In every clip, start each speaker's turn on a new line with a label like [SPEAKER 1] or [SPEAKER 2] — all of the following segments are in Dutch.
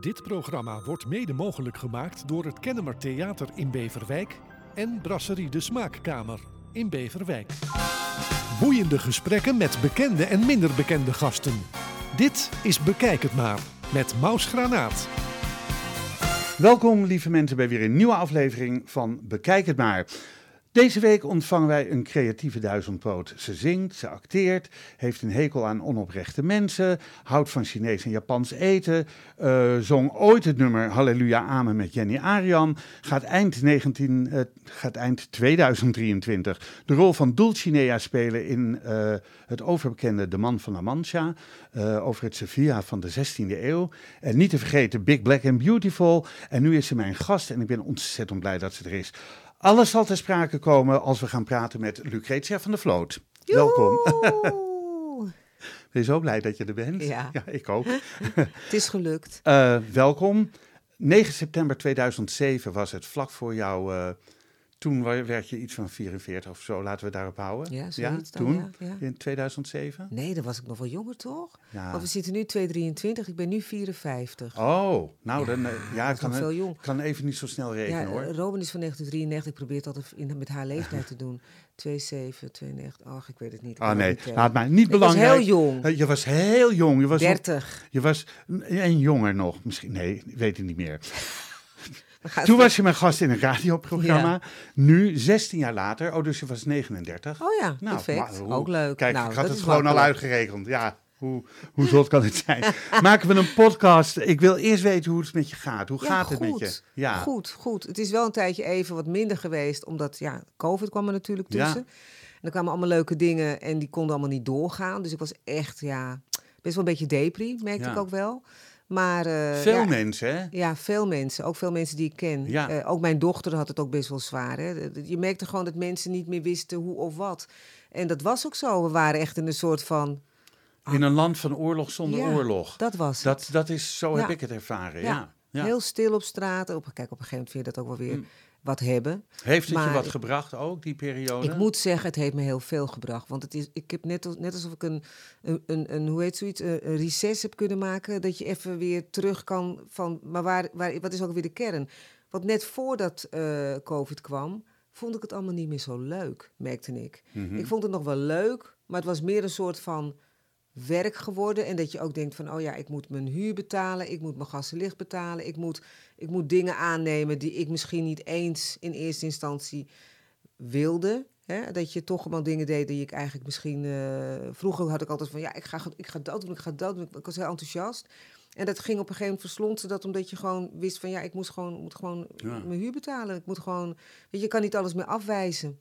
[SPEAKER 1] Dit programma wordt mede mogelijk gemaakt door het Kennemer Theater in Beverwijk en Brasserie de Smaakkamer in Beverwijk. Boeiende gesprekken met bekende en minder bekende gasten. Dit is Bekijk het maar met Maus Granaat.
[SPEAKER 2] Welkom lieve mensen bij weer een nieuwe aflevering van Bekijk het maar. Deze week ontvangen wij een creatieve duizendpoot. Ze zingt, ze acteert, heeft een hekel aan onoprechte mensen, houdt van Chinees en Japans eten, uh, zong ooit het nummer Halleluja Amen met Jenny Arian, gaat eind, 19, uh, gaat eind 2023 de rol van Dulcinea spelen in uh, het overbekende De Man van La Mancha, over het Sevilla van de 16e eeuw. En niet te vergeten Big Black and Beautiful. En nu is ze mijn gast en ik ben ontzettend blij dat ze er is. Alles zal ter sprake komen als we gaan praten met Lucretia van der Vloot. Welkom. Ben je zo blij dat je er bent?
[SPEAKER 3] Ja.
[SPEAKER 2] ja ik ook.
[SPEAKER 3] het is gelukt.
[SPEAKER 2] Uh, welkom. 9 september 2007 was het vlak voor jouw uh, toen werd je iets van 44 of zo, laten we daarop houden.
[SPEAKER 3] Ja, zoiets
[SPEAKER 2] ja, toen,
[SPEAKER 3] ja, ja.
[SPEAKER 2] in 2007?
[SPEAKER 3] Nee, dan was ik nog wel jonger, toch? Ja. We zitten nu 223, ik ben nu 54.
[SPEAKER 2] Oh, nou dan, ja, ik kan,
[SPEAKER 3] veel jong.
[SPEAKER 2] kan even niet zo snel rekenen
[SPEAKER 3] ja,
[SPEAKER 2] hoor.
[SPEAKER 3] Robin is van 1993, ik probeer het altijd in, met haar leeftijd te doen. 27, 92, ach, ik weet het niet.
[SPEAKER 2] Ah nee, laat maar niet belangrijk.
[SPEAKER 3] Je was heel jong.
[SPEAKER 2] Je was heel jong. Je was
[SPEAKER 3] 30.
[SPEAKER 2] Nog, je was en jonger nog, misschien, nee, weet het niet meer. Toen was je mijn gast in een radioprogramma. Ja. Nu, 16 jaar later. Oh, dus je was 39.
[SPEAKER 3] Oh ja, nou, perfect. Hoe, Ook leuk.
[SPEAKER 2] Kijk,
[SPEAKER 3] nou,
[SPEAKER 2] ik had het gewoon al uitgerekend. Ja, hoe, hoe zot kan het zijn? Maken we een podcast. Ik wil eerst weten hoe het met je gaat. Hoe
[SPEAKER 3] ja,
[SPEAKER 2] gaat
[SPEAKER 3] goed,
[SPEAKER 2] het met je?
[SPEAKER 3] Ja, goed, goed. Het is wel een tijdje even wat minder geweest. Omdat, ja, COVID kwam er natuurlijk tussen. Ja. En er kwamen allemaal leuke dingen en die konden allemaal niet doorgaan. Dus ik was echt, ja, best wel een beetje depri, merkte ik ook wel. Maar, uh,
[SPEAKER 2] veel
[SPEAKER 3] ja,
[SPEAKER 2] mensen, hè?
[SPEAKER 3] Ja, veel mensen. Ook veel mensen die ik ken.
[SPEAKER 2] Ja.
[SPEAKER 3] Uh, ook mijn dochter had het ook best wel zwaar. Hè? Je merkte gewoon dat mensen niet meer wisten hoe of wat. En dat was ook zo. We waren echt in een soort van...
[SPEAKER 2] In een land van oorlog zonder
[SPEAKER 3] ja,
[SPEAKER 2] oorlog.
[SPEAKER 3] dat was
[SPEAKER 2] dat,
[SPEAKER 3] het.
[SPEAKER 2] Dat is, zo heb ik het ervaren, ja. ja.
[SPEAKER 3] Heel stil op straat. Op, kijk, op een gegeven moment vind je dat ook wel weer
[SPEAKER 2] Mm.
[SPEAKER 3] Wat hebben.
[SPEAKER 2] Heeft het je wat
[SPEAKER 3] ik-
[SPEAKER 2] gebracht ook, die periode?
[SPEAKER 3] Ik moet zeggen, het heeft me heel veel gebracht. Want het is, ik heb net, als- net alsof ik een, een, een, een hoe heet zoiets, een, een recess heb kunnen maken. Dat je even weer terug kan van, maar waar, waar, wat is ook weer de kern? Want net voordat eh, COVID kwam, vond ik het allemaal niet meer zo leuk, merkte ik.
[SPEAKER 2] Mhm.
[SPEAKER 3] Ik vond het nog wel leuk, maar het was meer een soort van werk geworden. En dat je ook denkt van, oh ja, ik moet mijn huur betalen, ik moet mijn gas en licht betalen, ik moet, ik moet dingen aannemen die ik misschien niet eens in eerste instantie wilde. Hè? Dat je toch allemaal dingen deed die ik eigenlijk misschien... eh, vroeger had ik altijd van, ja, ik ga, ik ga dat doen, ik ga dat doen. Ik was heel enthousiast. En dat ging op een gegeven moment verslond ze dat omdat je gewoon wist van, ja, ik moest gewoon, moet gewoon
[SPEAKER 2] Ja.
[SPEAKER 3] mijn huur betalen. Ik moet gewoon, weet je, je kan niet alles meer afwijzen.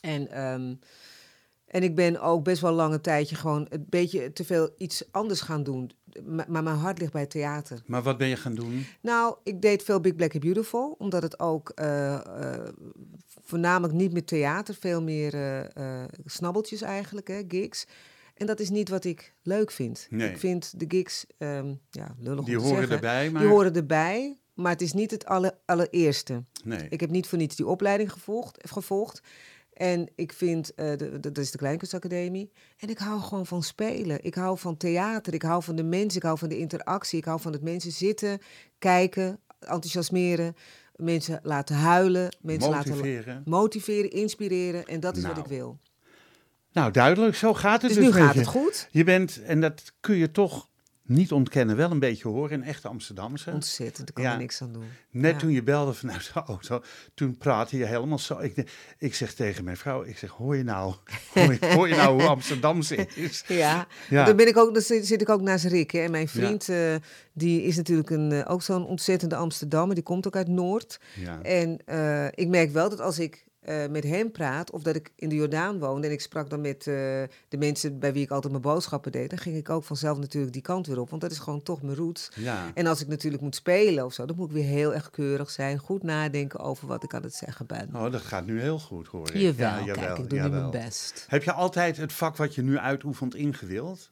[SPEAKER 3] En, ehm, en ik ben ook best wel lang een tijdje gewoon een beetje te veel iets anders gaan doen. Maar, maar mijn hart ligt bij theater.
[SPEAKER 2] Maar wat ben je gaan doen?
[SPEAKER 3] Nou, ik deed veel Big Black and Beautiful, omdat het ook eh, eh, voornamelijk niet meer theater, veel meer eh, snabbeltjes eigenlijk, hè, gigs. En dat is niet wat ik leuk vind.
[SPEAKER 2] Nee.
[SPEAKER 3] Ik vind de gigs, ehm, ja, lullig
[SPEAKER 2] Die horen
[SPEAKER 3] zeggen,
[SPEAKER 2] erbij, maar...
[SPEAKER 3] die horen erbij, maar het is niet het aller, allereerste.
[SPEAKER 2] Nee.
[SPEAKER 3] Ik heb niet voor niets die opleiding gevolgd. gevolgd. En ik vind, eh, de, de- dat is de Kleinkunstacademie. En ik hou gewoon van spelen. Ik hou van theater. Ik hou van de mensen. Ik hou van de interactie. Ik hou van dat mensen zitten, kijken, enthousiasmeren. Mensen laten huilen. Mensen laten
[SPEAKER 2] Motiveren.
[SPEAKER 3] motiveren, inspireren. En dat is wat
[SPEAKER 2] Nou,
[SPEAKER 3] ik wil.
[SPEAKER 2] Nou, duidelijk, zo gaat het
[SPEAKER 3] Dus
[SPEAKER 2] dus
[SPEAKER 3] nu gaat het goed.
[SPEAKER 2] Je bent, en dat kun je toch niet ontkennen, wel een beetje horen, een echte Amsterdamse.
[SPEAKER 3] Ontzettend. Daar kan
[SPEAKER 2] Ja.
[SPEAKER 3] er niks aan doen.
[SPEAKER 2] Net
[SPEAKER 3] Ja.
[SPEAKER 2] toen je belde vanuit de auto, toen praatte je helemaal zo. Ik, ik zeg tegen mijn vrouw, ik zeg, hoor je nou, hoor je, hoor je nou hoe Amsterdam ze is?
[SPEAKER 3] Ja,
[SPEAKER 2] Ja.
[SPEAKER 3] dan ben ik ook, dan zit, zit ik ook naast Rick. Hè. En mijn vriend, eh, die is natuurlijk een, eh, ook zo'n ontzettende Amsterdammer. Die komt ook uit Noord.
[SPEAKER 2] Ja.
[SPEAKER 3] En eh, ik merk wel dat als ik eh, met hem praat, of dat ik in de Jordaan woonde en ik sprak dan met eh, de mensen bij wie ik altijd mijn boodschappen deed, dan ging ik ook vanzelf natuurlijk die kant weer op, want dat is gewoon toch mijn roots.
[SPEAKER 2] Ja.
[SPEAKER 3] En als ik natuurlijk moet spelen of zo, dan moet ik weer heel erg keurig zijn, goed nadenken over wat ik aan het zeggen ben.
[SPEAKER 2] Oh, dat gaat nu heel goed, hoor ik.
[SPEAKER 3] jawel,
[SPEAKER 2] Ja,
[SPEAKER 3] kijk, ik doe nu
[SPEAKER 2] jawel.
[SPEAKER 3] mijn best.
[SPEAKER 2] Heb je altijd het vak wat je nu uitoefent ingewild?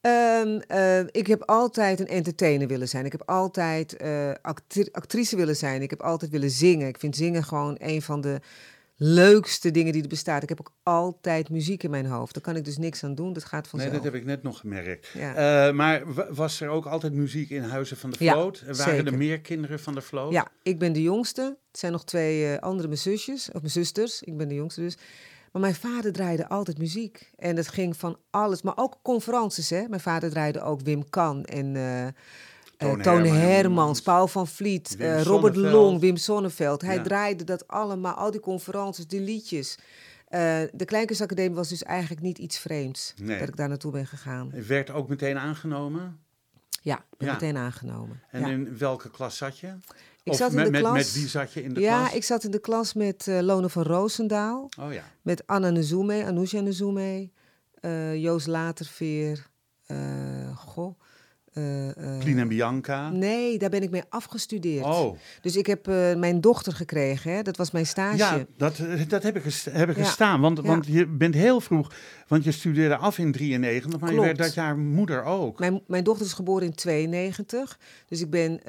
[SPEAKER 3] Ehm, eh, ik heb altijd een entertainer willen zijn. Ik heb altijd actri- actrice willen zijn. Ik heb altijd willen zingen. Ik vind zingen gewoon een van de leukste dingen die er bestaan. Ik heb ook altijd muziek in mijn hoofd. Daar kan ik dus niks aan doen. Dat gaat vanzelf.
[SPEAKER 2] Nee, dat heb ik net nog gemerkt.
[SPEAKER 3] Ja.
[SPEAKER 2] Eh, maar wa- was er ook altijd muziek in Huizen van de
[SPEAKER 3] Ja,
[SPEAKER 2] Vloot? En waren
[SPEAKER 3] zeker.
[SPEAKER 2] er meer kinderen van de Vloot?
[SPEAKER 3] Ja, ik ben de jongste. Het zijn nog twee eh, andere mijn zusjes, of mijn zusters. Ik ben de jongste dus. Maar mijn vader draaide altijd muziek. En dat ging van alles, maar ook conferences. Hè? Mijn vader draaide ook Wim Kan en eh,
[SPEAKER 2] Toon
[SPEAKER 3] Toon
[SPEAKER 2] Herman,
[SPEAKER 3] Hermans, Paul van Vliet, eh, Robert. Long, Wim Sonneveld. Hij
[SPEAKER 2] Ja.
[SPEAKER 3] draaide dat allemaal, al die conferences, die liedjes. Eh, de Kleinkunstacademie was dus eigenlijk niet iets vreemds
[SPEAKER 2] Nee.
[SPEAKER 3] dat ik daar naartoe ben gegaan.
[SPEAKER 2] Werd ook meteen aangenomen?
[SPEAKER 3] Ja,
[SPEAKER 2] Ja.
[SPEAKER 3] meteen aangenomen.
[SPEAKER 2] En
[SPEAKER 3] ja.
[SPEAKER 2] in welke klas zat je?
[SPEAKER 3] Ik
[SPEAKER 2] Of
[SPEAKER 3] zat in
[SPEAKER 2] met,
[SPEAKER 3] de
[SPEAKER 2] met,
[SPEAKER 3] klas.
[SPEAKER 2] met wie zat je in de
[SPEAKER 3] ja,
[SPEAKER 2] klas?
[SPEAKER 3] ik zat in de klas met eh, Lone van Roosendaal.
[SPEAKER 2] Oh ja.
[SPEAKER 3] Met Anna Nezume, Anousha Nezume, eh Joost Laterveer, eh goh. Eh, eh,
[SPEAKER 2] en Bianca.
[SPEAKER 3] Nee, daar ben ik mee afgestudeerd.
[SPEAKER 2] Oh,
[SPEAKER 3] Dus ik heb eh, mijn dochter gekregen, hè? dat was mijn stage.
[SPEAKER 2] ja, dat, eh, dat heb ik, heb ik
[SPEAKER 3] Ja.
[SPEAKER 2] gestaan. Want,
[SPEAKER 3] Ja.
[SPEAKER 2] want je bent heel vroeg, want je studeerde af in 93, maar je werd dat jaar moeder ook.
[SPEAKER 3] Mijn, mijn dochter is geboren in 92. Dus ik ben, eh,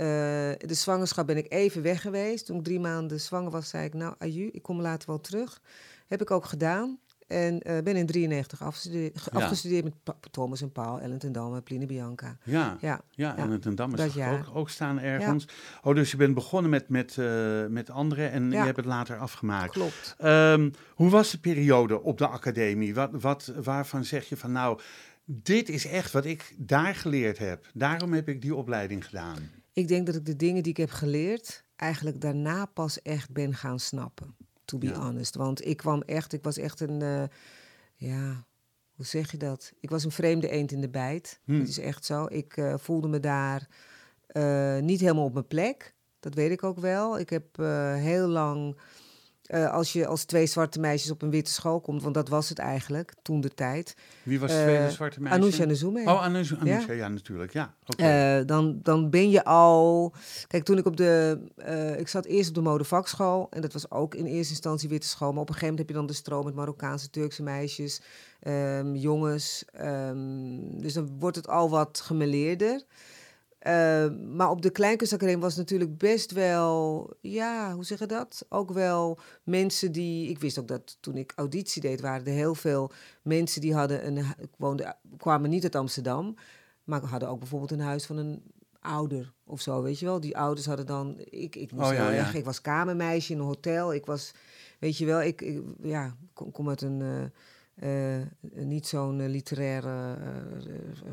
[SPEAKER 3] de zwangerschap ben ik even weg geweest. Toen ik drie maanden zwanger was, zei ik, nou, aju, ik kom later wel terug. Heb ik ook gedaan. En eh, ben in 93 afgestudeerd, ge-
[SPEAKER 2] Ja.
[SPEAKER 3] afgestudeerd met Pa- Thomas en Paul, Ellen ten Dam en Pline Bianca.
[SPEAKER 2] Ja,
[SPEAKER 3] Ja,
[SPEAKER 2] ja, en
[SPEAKER 3] ja.
[SPEAKER 2] het en Dam is ook, ook staan ergens. Oh, dus je bent begonnen met, met, eh, met anderen en
[SPEAKER 3] Ja.
[SPEAKER 2] je hebt het later afgemaakt.
[SPEAKER 3] klopt.
[SPEAKER 2] Ehm, hoe was de periode op de academie? Wat, wat, waarvan zeg je van nou, dit is echt wat ik daar geleerd heb. Daarom heb ik die opleiding gedaan.
[SPEAKER 3] Ik denk dat ik de dingen die ik heb geleerd, eigenlijk daarna pas echt ben gaan snappen. To be
[SPEAKER 2] Ja.
[SPEAKER 3] honest. Want ik kwam echt, ik was echt een, eh, ja, hoe zeg je dat? Ik was een vreemde eend in de bijt.
[SPEAKER 2] Hmm.
[SPEAKER 3] Dat is echt zo. Ik eh, voelde me daar eh, niet helemaal op mijn plek. Dat weet ik ook wel. Ik heb heel lang, eh, als je als twee zwarte meisjes op een witte school komt, want dat was het eigenlijk, toen de tijd.
[SPEAKER 2] Wie was de
[SPEAKER 3] Eh,
[SPEAKER 2] tweede zwarte meisje?
[SPEAKER 3] Anousha Nezume.
[SPEAKER 2] Oh, Anousha, Anousha, ja. natuurlijk. Ja.
[SPEAKER 3] Eh, dan, dan ben je al. Kijk, toen ik op de. ik zat eerst op de modevakschool. En dat was ook in eerste instantie witte school. Maar op een gegeven moment heb je dan de stroom met Marokkaanse, Turkse meisjes, ehm, jongens. ehm, dus dan wordt het al wat gemeleerder. Eh, maar op de Kleinkunstacademie was natuurlijk best wel, ja, hoe zeg je dat? Ook wel mensen die, ik wist ook dat toen ik auditie deed, waren er heel veel mensen die hadden een, woonden, kwamen niet uit Amsterdam, maar hadden ook bijvoorbeeld een huis van een ouder of zo, weet je wel? Die ouders hadden dan, ik, ik moest
[SPEAKER 2] Oh, ja,
[SPEAKER 3] ik was kamermeisje in een hotel, ik was, weet je wel, ik, ik ja, kom, kom uit een, eh, niet zo'n eh, literaire eh, eh,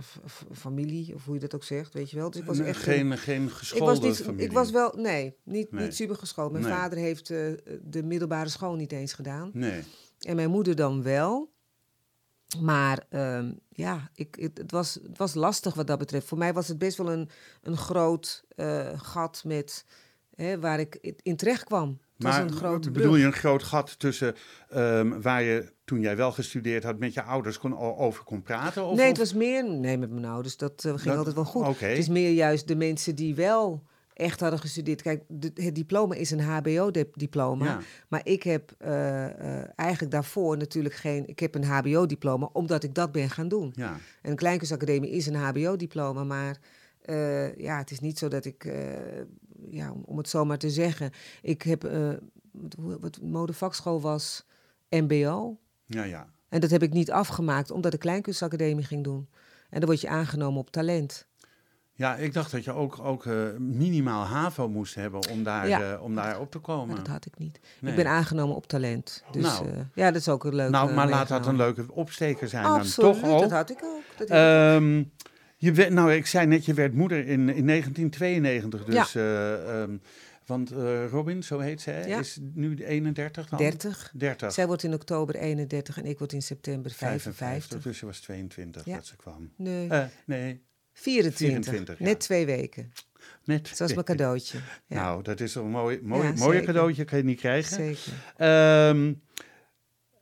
[SPEAKER 3] familie, of hoe je dat ook zegt, weet je wel. Dus ik was echt een-
[SPEAKER 2] geen, geen
[SPEAKER 3] ik
[SPEAKER 2] geschoolde
[SPEAKER 3] was, niet,
[SPEAKER 2] familie.
[SPEAKER 3] ik was wel, nee, niet,
[SPEAKER 2] Nee.
[SPEAKER 3] niet super geschoold. Mijn
[SPEAKER 2] Nee.
[SPEAKER 3] vader heeft eh, de middelbare school niet eens gedaan.
[SPEAKER 2] Nee.
[SPEAKER 3] En mijn moeder dan wel. Maar ehm, ja, ik, het, het was, het was lastig wat dat betreft. Voor mij was het best wel een, een groot eh, gat met, hè, waar ik in terecht kwam. Het
[SPEAKER 2] Maar
[SPEAKER 3] een grote
[SPEAKER 2] bedoel je een groot gat tussen ehm, waar je toen jij wel gestudeerd had met je ouders kon, over kon praten? Of,
[SPEAKER 3] nee, het was meer... Nee, met mijn ouders, dat eh, ging
[SPEAKER 2] Dat-
[SPEAKER 3] altijd wel goed. Het is meer juist de mensen die wel echt hadden gestudeerd. Kijk, de- het diploma is een HBO-diploma.
[SPEAKER 2] Ja.
[SPEAKER 3] Maar ik heb eh, eh, eigenlijk daarvoor natuurlijk geen... Ik heb een HBO-diploma, omdat ik dat ben gaan doen.
[SPEAKER 2] Ja.
[SPEAKER 3] En een kleinkunstacademie is een HBO-diploma, maar ja, het is niet zo dat ik, ja, om, om het zo maar te zeggen, ik heb, eh, wat, modevakschool was MBO.
[SPEAKER 2] Ja, ja.
[SPEAKER 3] En dat heb ik niet afgemaakt, omdat ik kleinkunstacademie ging doen. En dan word je aangenomen op talent.
[SPEAKER 2] Ja, ik dacht dat je ook, ook eh, minimaal HAVO moest hebben om daar,
[SPEAKER 3] Ja.
[SPEAKER 2] eh, om daar op te komen.
[SPEAKER 3] Maar dat had ik niet.
[SPEAKER 2] Nee.
[SPEAKER 3] Ik ben aangenomen op talent. Dus
[SPEAKER 2] Nou.
[SPEAKER 3] ja, dat is ook een leuk.
[SPEAKER 2] nou, maar laat dat een leuke opsteker zijn
[SPEAKER 3] Absoluut,
[SPEAKER 2] dan toch ook.
[SPEAKER 3] dat had ik ook. Dat ik ook.
[SPEAKER 2] Je werd, nou, ik zei net, je werd moeder in, in 1992. Dus, eh, ehm, want eh, Robin, zo heet zij,
[SPEAKER 3] Ja.
[SPEAKER 2] is nu 31 dan?
[SPEAKER 3] 30.
[SPEAKER 2] 30.
[SPEAKER 3] Zij wordt in oktober 31 en ik word in september 55.
[SPEAKER 2] Dus je was 22
[SPEAKER 3] Ja.
[SPEAKER 2] dat ze kwam.
[SPEAKER 3] Nee,
[SPEAKER 2] Eh, nee,
[SPEAKER 3] 24.
[SPEAKER 2] 24, ja.
[SPEAKER 3] Net twee weken.
[SPEAKER 2] net.
[SPEAKER 3] Was mijn cadeautje. Ja,
[SPEAKER 2] Nou, dat is een mooi, mooi,
[SPEAKER 3] Ja, zeker.
[SPEAKER 2] cadeautje, kan je niet krijgen.
[SPEAKER 3] zeker.
[SPEAKER 2] Ehm,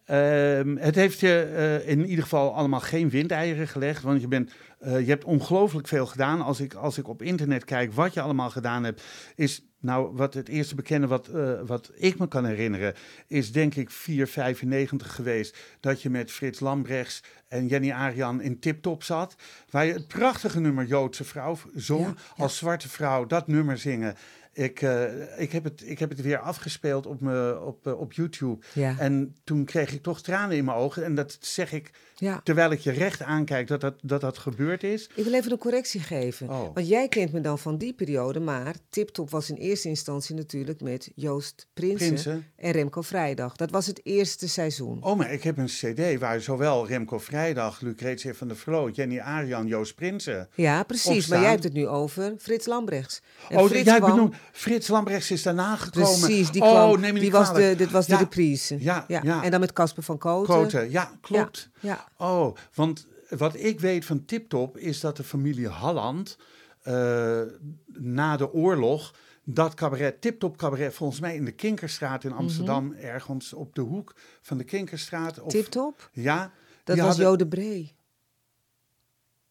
[SPEAKER 2] ehm, het heeft je eh, in ieder geval allemaal geen windeieren gelegd, want je, bent, eh, je hebt ongelooflijk veel gedaan. Als ik, als ik op internet kijk wat je allemaal gedaan hebt, is nou wat het eerste bekende wat, eh, wat ik me kan herinneren, is denk ik 495 geweest dat je met Frits Lambrechts en Jenny Arian in Tiptop zat, waar je het prachtige nummer Joodse vrouw zong,
[SPEAKER 3] Ja, ja.
[SPEAKER 2] als zwarte vrouw dat nummer zingen. Ik, eh, ik, heb het, ik heb het weer afgespeeld op, me, op, eh, op YouTube.
[SPEAKER 3] Ja.
[SPEAKER 2] En toen kreeg ik toch tranen in mijn ogen. En dat zeg ik
[SPEAKER 3] ja.
[SPEAKER 2] terwijl ik je recht aankijk dat dat, dat, dat gebeurd is.
[SPEAKER 3] Ik wil even een correctie geven.
[SPEAKER 2] Oh.
[SPEAKER 3] Want jij kent me dan van die periode, maar Tiptop was in eerste instantie natuurlijk met Joost Prinsen,
[SPEAKER 2] Prinsen.
[SPEAKER 3] en Remco Vrijdag. Dat was het eerste seizoen.
[SPEAKER 2] Oh, maar ik heb een cd waar zowel Remco Vrijdag, Lucretia van der Vloot, Jenny Arian, Joost Prinsen.
[SPEAKER 3] Ja, precies.
[SPEAKER 2] opstaan.
[SPEAKER 3] Maar jij hebt het nu over Frits Lambrechts. En
[SPEAKER 2] oh,
[SPEAKER 3] Frits
[SPEAKER 2] jij
[SPEAKER 3] kwam-
[SPEAKER 2] benoemt, Frits Lambrechts is daarna gekomen.
[SPEAKER 3] Precies, die
[SPEAKER 2] oh,
[SPEAKER 3] kwam.
[SPEAKER 2] neem me niet
[SPEAKER 3] die was de, dit was de
[SPEAKER 2] Ja,
[SPEAKER 3] reprise.
[SPEAKER 2] Ja, ja.
[SPEAKER 3] En dan met Casper van Koten.
[SPEAKER 2] Koten, ja, klopt.
[SPEAKER 3] Ja.
[SPEAKER 2] Oh, want wat ik weet van Tiptop is dat de familie Halland eh, na de oorlog dat cabaret, Tiptop cabaret, volgens mij in de Kinkerstraat in Amsterdam, ergens op de hoek van de Kinkerstraat. Of,
[SPEAKER 3] Tiptop.
[SPEAKER 2] Ja.
[SPEAKER 3] Dat was
[SPEAKER 2] hadden-
[SPEAKER 3] Jode Bree.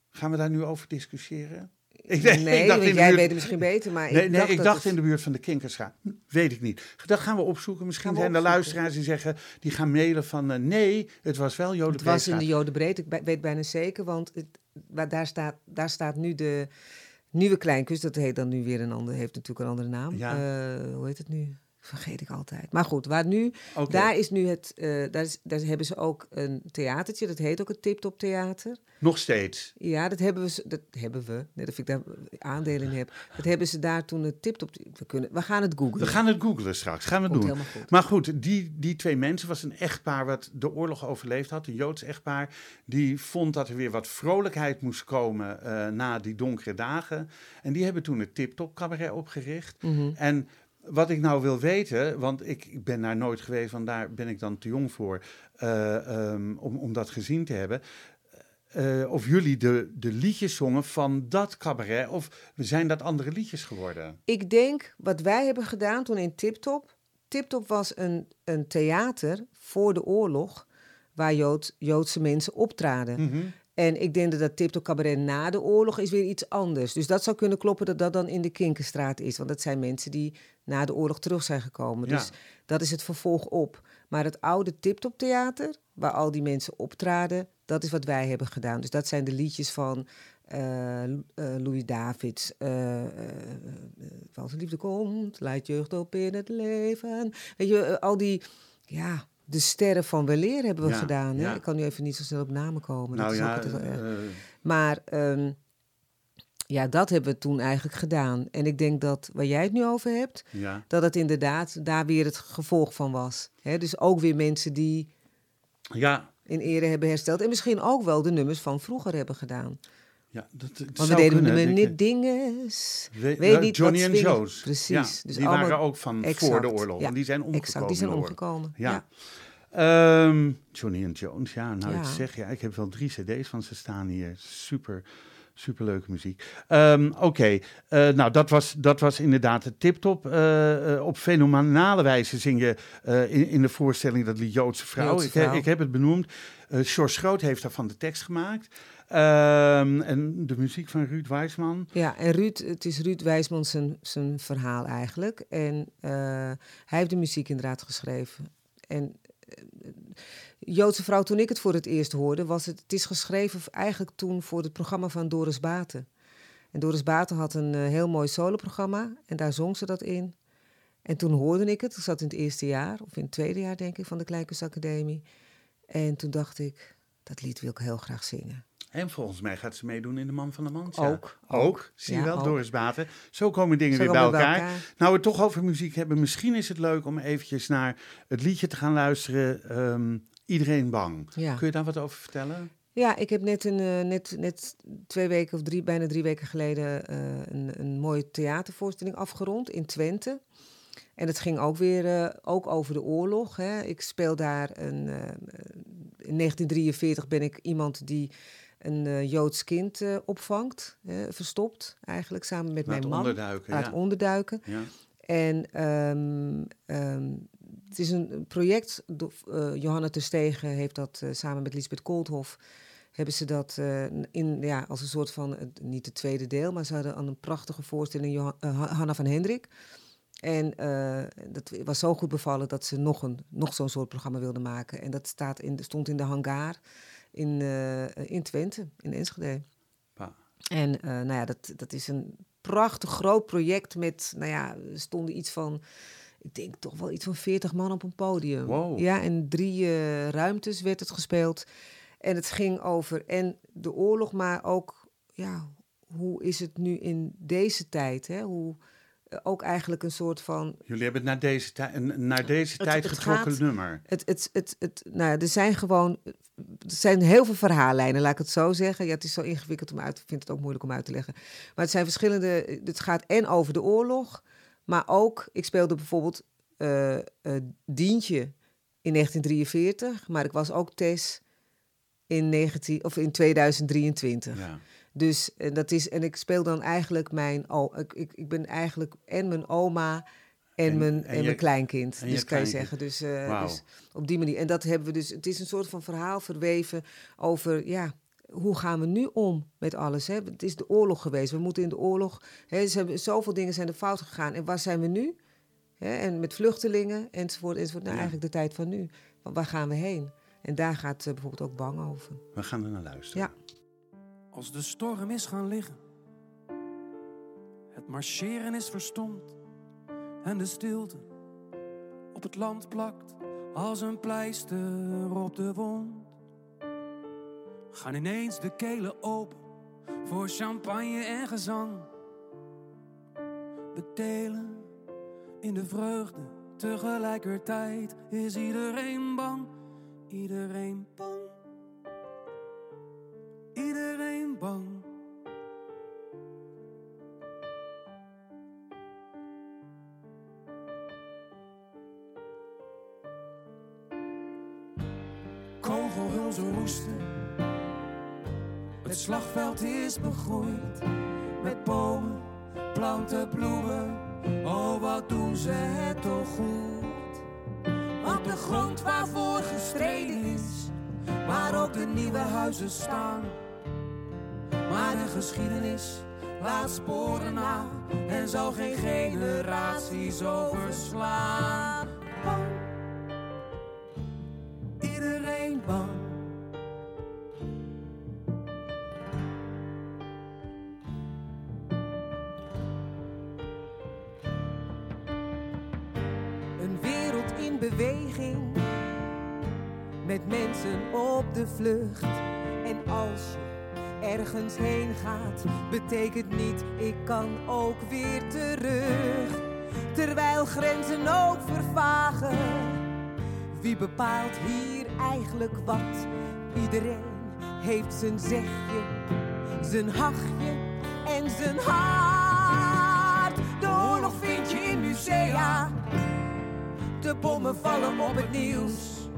[SPEAKER 2] Gaan we daar nu over discussiëren? Ik,
[SPEAKER 3] Nee,
[SPEAKER 2] ik dacht
[SPEAKER 3] want jij
[SPEAKER 2] buurt-
[SPEAKER 3] weet het misschien beter, maar
[SPEAKER 2] Nee,
[SPEAKER 3] ik
[SPEAKER 2] nee,
[SPEAKER 3] dacht
[SPEAKER 2] ik
[SPEAKER 3] dat
[SPEAKER 2] dacht
[SPEAKER 3] het-
[SPEAKER 2] in de buurt van de Kinkerstraat. Hm, Weet ik niet. Dat gaan we opzoeken. Misschien
[SPEAKER 3] we
[SPEAKER 2] zijn er
[SPEAKER 3] opzoeken.
[SPEAKER 2] luisteraars die zeggen, die gaan mailen van eh, nee, het was wel Jode
[SPEAKER 3] Het was in de Jode Breed, ik weet bijna zeker, want het, waar daar, staat, daar staat nu de nieuwe Kleinkunst. Dat heet dan nu weer een ander, heeft natuurlijk een andere naam.
[SPEAKER 2] Ja.
[SPEAKER 3] Eh, hoe heet het nu? Vergeet ik altijd. Maar goed, waar nu, daar is nu het, eh, daar, is, daar hebben ze ook een theatertje, dat heet ook het Tiptop Theater.
[SPEAKER 2] Nog steeds.
[SPEAKER 3] Ja, dat hebben we, dat hebben we, net of ik daar aandelen in heb. Dat hebben ze daar toen het Tiptop, we, kunnen, we gaan het googlen.
[SPEAKER 2] We gaan het googlen straks. Gaan we
[SPEAKER 3] Komt
[SPEAKER 2] doen.
[SPEAKER 3] goed.
[SPEAKER 2] Maar goed, die, die twee mensen was een echtpaar wat de oorlog overleefd had. Een Joods echtpaar. Die vond dat er weer wat vrolijkheid moest komen eh, na die donkere dagen. En die hebben toen het Tip Top Cabaret opgericht.
[SPEAKER 3] Mhm.
[SPEAKER 2] En wat ik nou wil weten, want ik, ben daar nooit geweest, want daar ben ik dan te jong voor eh, ehm, om, om dat gezien te hebben. Eh, of jullie de, de liedjes zongen van dat cabaret, of zijn dat andere liedjes geworden?
[SPEAKER 3] Ik denk wat wij hebben gedaan toen in Tiptop. Tiptop was een, een theater voor de oorlog waar Jood, Joodse mensen optraden.
[SPEAKER 2] Mhm.
[SPEAKER 3] En ik denk dat dat Tiptop cabaret na de oorlog is weer iets anders. Dus dat zou kunnen kloppen dat dat dan in de Kinkerstraat is. Want dat zijn mensen die na de oorlog terug zijn gekomen.
[SPEAKER 2] Ja.
[SPEAKER 3] Dus dat is het vervolg op. Maar het oude Tiptop theater, waar al die mensen optraden, dat is wat wij hebben gedaan. Dus dat zijn de liedjes van eh, eh, Louis Davids. eh, Als de liefde komt, leidt jeugd op in het leven. Weet je, eh, al die, ja, de sterren van weleer hebben we
[SPEAKER 2] Ja,
[SPEAKER 3] gedaan. Hè?
[SPEAKER 2] ja.
[SPEAKER 3] Ik kan nu even niet zo snel op namen komen. dat
[SPEAKER 2] Nou
[SPEAKER 3] is ook wel erg.
[SPEAKER 2] eh,
[SPEAKER 3] Maar ehm, ja, dat hebben we toen eigenlijk gedaan. En ik denk dat waar jij het nu over hebt, dat het inderdaad daar weer het gevolg van was. Hè, dus ook weer mensen die
[SPEAKER 2] ja,
[SPEAKER 3] in ere hebben hersteld. En misschien ook wel de nummers van vroeger hebben gedaan.
[SPEAKER 2] Ja, dat, dat
[SPEAKER 3] Want we deden
[SPEAKER 2] kunnen. Ik-
[SPEAKER 3] niet dinges.
[SPEAKER 2] We-
[SPEAKER 3] weet
[SPEAKER 2] ja,
[SPEAKER 3] niet
[SPEAKER 2] Johnny en
[SPEAKER 3] swingen-
[SPEAKER 2] Joe's.
[SPEAKER 3] Precies.
[SPEAKER 2] Ja,
[SPEAKER 3] Dus
[SPEAKER 2] die waren ook van voor de oorlog.
[SPEAKER 3] ja,
[SPEAKER 2] en die zijn omgekomen.
[SPEAKER 3] Exact, die zijn omgekomen.
[SPEAKER 2] Ja.
[SPEAKER 3] Ja.
[SPEAKER 2] Ehm, Johnny en Jones, ja, nou ik zeg ja, ik heb wel drie cd's van ze staan hier. Super, super leuke muziek. Ehm, Oké, eh, nou dat was, dat was inderdaad het tiptop. Eh, op fenomenale wijze zing je in, in de voorstelling dat lied Joodse vrouw.
[SPEAKER 3] Joodse
[SPEAKER 2] ik,
[SPEAKER 3] vrouw.
[SPEAKER 2] ik heb het benoemd. George Groot heeft daarvan de tekst gemaakt. Ehm, en de muziek van Ruud Wijsman.
[SPEAKER 3] Ja, en Ruud, het is Ruud Wijsman zijn, zijn verhaal eigenlijk. En eh, hij heeft de muziek inderdaad geschreven. En eh, Joodse vrouw, toen ik het voor het eerst hoorde, was het, het is geschreven eigenlijk toen voor het programma van Doris Baten. En Doris Baten had een eh, heel mooi soloprogramma en daar zong ze dat in. En toen hoorde ik het, ik zat in het eerste jaar, of in het tweede jaar denk ik, van de Kleinkunstacademie. En toen dacht ik, dat lied wil ik heel graag zingen.
[SPEAKER 2] En volgens mij gaat ze meedoen in De Man van de Mans.
[SPEAKER 3] Ook,
[SPEAKER 2] Ook,
[SPEAKER 3] ook.
[SPEAKER 2] zie je
[SPEAKER 3] Ja,
[SPEAKER 2] wel,
[SPEAKER 3] ook.
[SPEAKER 2] Doris Baten. Zo komen dingen
[SPEAKER 3] Zo
[SPEAKER 2] weer bij elkaar.
[SPEAKER 3] we bij elkaar.
[SPEAKER 2] Nou, we het toch over muziek hebben. Misschien is het leuk om eventjes naar het liedje te gaan luisteren. ehm, Iedereen bang.
[SPEAKER 3] Ja.
[SPEAKER 2] Kun je daar wat over vertellen?
[SPEAKER 3] Ja, ik heb net, een, eh, net, net twee weken of drie, bijna drie weken geleden eh, een, een mooie theatervoorstelling afgerond in Twente. En het ging ook weer eh, ook over de oorlog. Hè. Ik speel daar een. in 1943 ben ik iemand die een eh, Joods kind eh, opvangt, verstopt eigenlijk samen met
[SPEAKER 2] Laat
[SPEAKER 3] mijn man.
[SPEAKER 2] onderduiken.
[SPEAKER 3] Laat
[SPEAKER 2] Ja.
[SPEAKER 3] onderduiken.
[SPEAKER 2] ja.
[SPEAKER 3] En ehm, ehm, het is een project, eh, Johanna Terstegen heeft dat samen met Lisbeth Koolthof, hebben ze dat in, ja, als een soort van, niet het tweede deel, maar ze hadden aan een prachtige voorstelling, Johan, Ha- Hanna van Hendrik. En dat was zo goed bevallen dat ze nog, een, nog zo'n soort programma wilden maken. En dat staat in, stond in de hangar in, eh, in Twente, in Enschede.
[SPEAKER 2] Pa.
[SPEAKER 3] En eh, nou ja, dat, dat is een prachtig groot project met, nou ja, er stonden iets van, ik denk toch wel iets van 40 man op een podium.
[SPEAKER 2] Wow.
[SPEAKER 3] Ja, en drie eh, ruimtes werd het gespeeld. En het ging over en de oorlog, maar ook, ja, hoe is het nu in deze tijd? Hè? Hoe, ook eigenlijk een soort van
[SPEAKER 2] Jullie hebben het naar deze, naar deze
[SPEAKER 3] Het-
[SPEAKER 2] tijd
[SPEAKER 3] het
[SPEAKER 2] getrokken
[SPEAKER 3] gaat-
[SPEAKER 2] nummer.
[SPEAKER 3] Het, het, het, het, nou, ja, er zijn gewoon er zijn heel veel verhaallijnen, laat ik het zo zeggen. Ja, het is zo ingewikkeld om uit, ik vind het ook moeilijk om uit te leggen. Maar het zijn verschillende. Het gaat en over de oorlog, maar ook. Ik speelde bijvoorbeeld eh, Dientje in 1943, maar ik was ook Tess in, 19, of in 2023.
[SPEAKER 2] Ja.
[SPEAKER 3] Dus en dat is, en ik speel dan eigenlijk mijn, oh, ik, ik, ik ben eigenlijk en mijn oma en,
[SPEAKER 2] En-
[SPEAKER 3] mijn,
[SPEAKER 2] en
[SPEAKER 3] en,
[SPEAKER 2] je-
[SPEAKER 3] mijn kleinkind.
[SPEAKER 2] en je
[SPEAKER 3] dus kan je zeggen. Dus, eh, dus op die manier. En dat hebben we dus, het is een soort van verhaal verweven over, ja, hoe gaan we nu om met alles? Hè? Het is de oorlog geweest. We moeten in de oorlog. Hè, ze hebben, zoveel dingen zijn er fout gegaan. En waar zijn we nu? Hè? En met vluchtelingen enzovoort. enzovoort. Nou,
[SPEAKER 2] Ja.
[SPEAKER 3] eigenlijk de tijd van nu. Wa- Waar gaan we heen? En daar gaat bijvoorbeeld ook bang over.
[SPEAKER 2] We gaan er naar luisteren.
[SPEAKER 3] Ja.
[SPEAKER 4] Als de storm is gaan liggen, het marcheren is verstomd en de stilte op het land plakt als een pleister op de wond. Gaan ineens de kelen open voor champagne en gezang. We delen in de vreugde, tegelijkertijd is iedereen bang, iedereen bang. Bang. Kogelhulzen roesten. Het slagveld is begroeid met bomen, planten, bloemen. Oh, wat doen ze het toch goed. Op de grond waarvoor gestreden is, waar ook de nieuwe huizen staan. Maar de geschiedenis laat sporen na en zal geen generaties overslaan. Bang. Iedereen bang.
[SPEAKER 3] Een wereld in beweging. Met mensen op de vlucht. En als je ergens heen gaat, betekent niet ik kan ook weer terug. Terwijl grenzen ook vervagen. Wie bepaalt hier eigenlijk wat? Iedereen heeft zijn zegje, zijn hachje en zijn hart. De oorlog vind je in musea. De bommen vallen op het nieuws.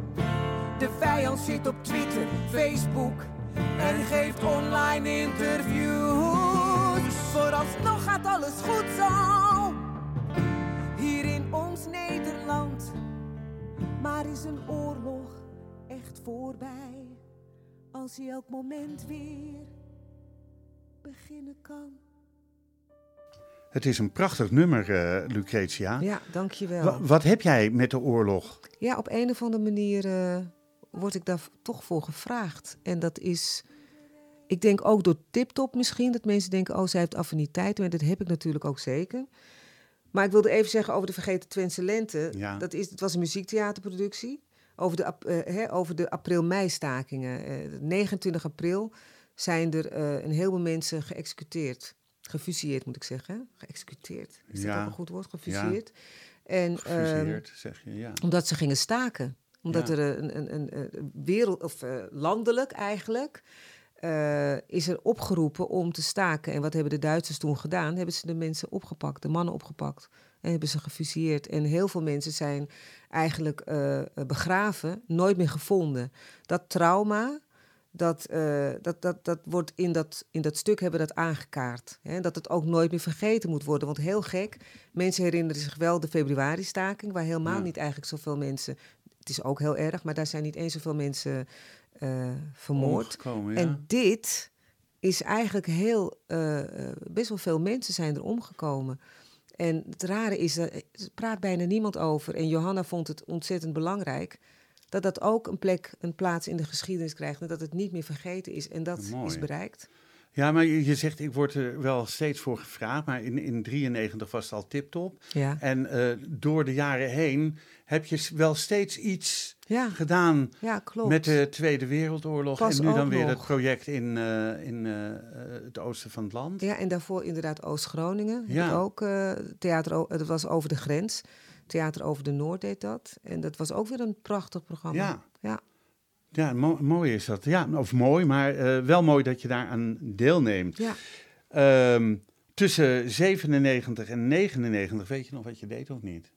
[SPEAKER 3] De vijand zit op Twitter, Facebook en geeft online interviews. Vooralsnog gaat alles goed zo. Hier in ons Nederland. Maar is een oorlog echt voorbij? Als hij elk moment weer beginnen kan.
[SPEAKER 2] Het is een prachtig nummer, eh, Lucretia.
[SPEAKER 3] Ja, dankjewel.
[SPEAKER 2] Wa- wat heb jij met de oorlog?
[SPEAKER 3] Ja, op een of andere manier eh, word ik daar toch voor gevraagd. En dat is, ik denk ook door TipTop misschien, dat mensen denken, oh, zij heeft affiniteit. Maar dat heb ik natuurlijk ook zeker. Maar ik wilde even zeggen over de Vergeten Twentse Lente.
[SPEAKER 2] Ja.
[SPEAKER 3] Dat is, het was een muziektheaterproductie over de, hè, over de april-mei-stakingen. Eh, 29 april zijn er eh, een heleboel mensen geëxecuteerd. Gefusilleerd moet ik zeggen. Geëxecuteerd. Is
[SPEAKER 2] Ja.
[SPEAKER 3] dat ook een goed woord? Gefusilleerd. En, ehm,
[SPEAKER 2] Gefuseerd, zeg je, ja.
[SPEAKER 3] omdat ze gingen staken. Omdat
[SPEAKER 2] Ja.
[SPEAKER 3] er een, een, een, een wereld, of eh, landelijk eigenlijk, eh, is er opgeroepen om te staken. En wat hebben de Duitsers toen gedaan? Hebben ze de mensen opgepakt, de mannen opgepakt. En hebben ze gefusilleerd. En heel veel mensen zijn eigenlijk eh, begraven, nooit meer gevonden. Dat trauma, dat, dat, dat, dat wordt in dat, in dat stuk hebben dat aangekaart. Hè? Dat het ook nooit meer vergeten moet worden. Want heel gek, mensen herinneren zich wel de februari-staking... waar helemaal
[SPEAKER 2] Ja.
[SPEAKER 3] niet eigenlijk zoveel mensen... Het is ook heel erg, maar daar zijn niet eens zoveel mensen eh, vermoord.
[SPEAKER 2] Ja.
[SPEAKER 3] En dit is eigenlijk heel... eh, eh, best wel veel mensen zijn er omgekomen. En het rare is, er er praat bijna niemand over. En Johanna vond het ontzettend belangrijk... dat dat ook een plek, een plaats in de geschiedenis krijgt... en dat het niet meer vergeten is. En dat
[SPEAKER 2] Mooi.
[SPEAKER 3] is bereikt.
[SPEAKER 2] Ja, maar je, zegt, ik word er wel steeds voor gevraagd, maar in, in 93 was het al tip-top.
[SPEAKER 3] Ja,
[SPEAKER 2] En eh, door de jaren heen heb je wel steeds iets
[SPEAKER 3] ja,
[SPEAKER 2] gedaan
[SPEAKER 3] ja klopt.
[SPEAKER 2] met de Tweede Wereldoorlog.
[SPEAKER 3] Pas
[SPEAKER 2] en nu dan weer
[SPEAKER 3] nog.
[SPEAKER 2] het project in, eh, in eh, het oosten van het land.
[SPEAKER 3] Ja, en daarvoor inderdaad Oost-Groningen.
[SPEAKER 2] Ja.
[SPEAKER 3] ook theater, dat was over de grens. Theater over de Noord deed dat. En dat was ook weer een prachtig programma.
[SPEAKER 2] Ja.
[SPEAKER 3] ja.
[SPEAKER 2] Ja, mo- mooi is dat. Ja, of mooi, maar eh, wel mooi dat je daaraan deelneemt.
[SPEAKER 3] Ja.
[SPEAKER 2] Ehm, tussen 97 en 99, weet je nog wat je deed of niet?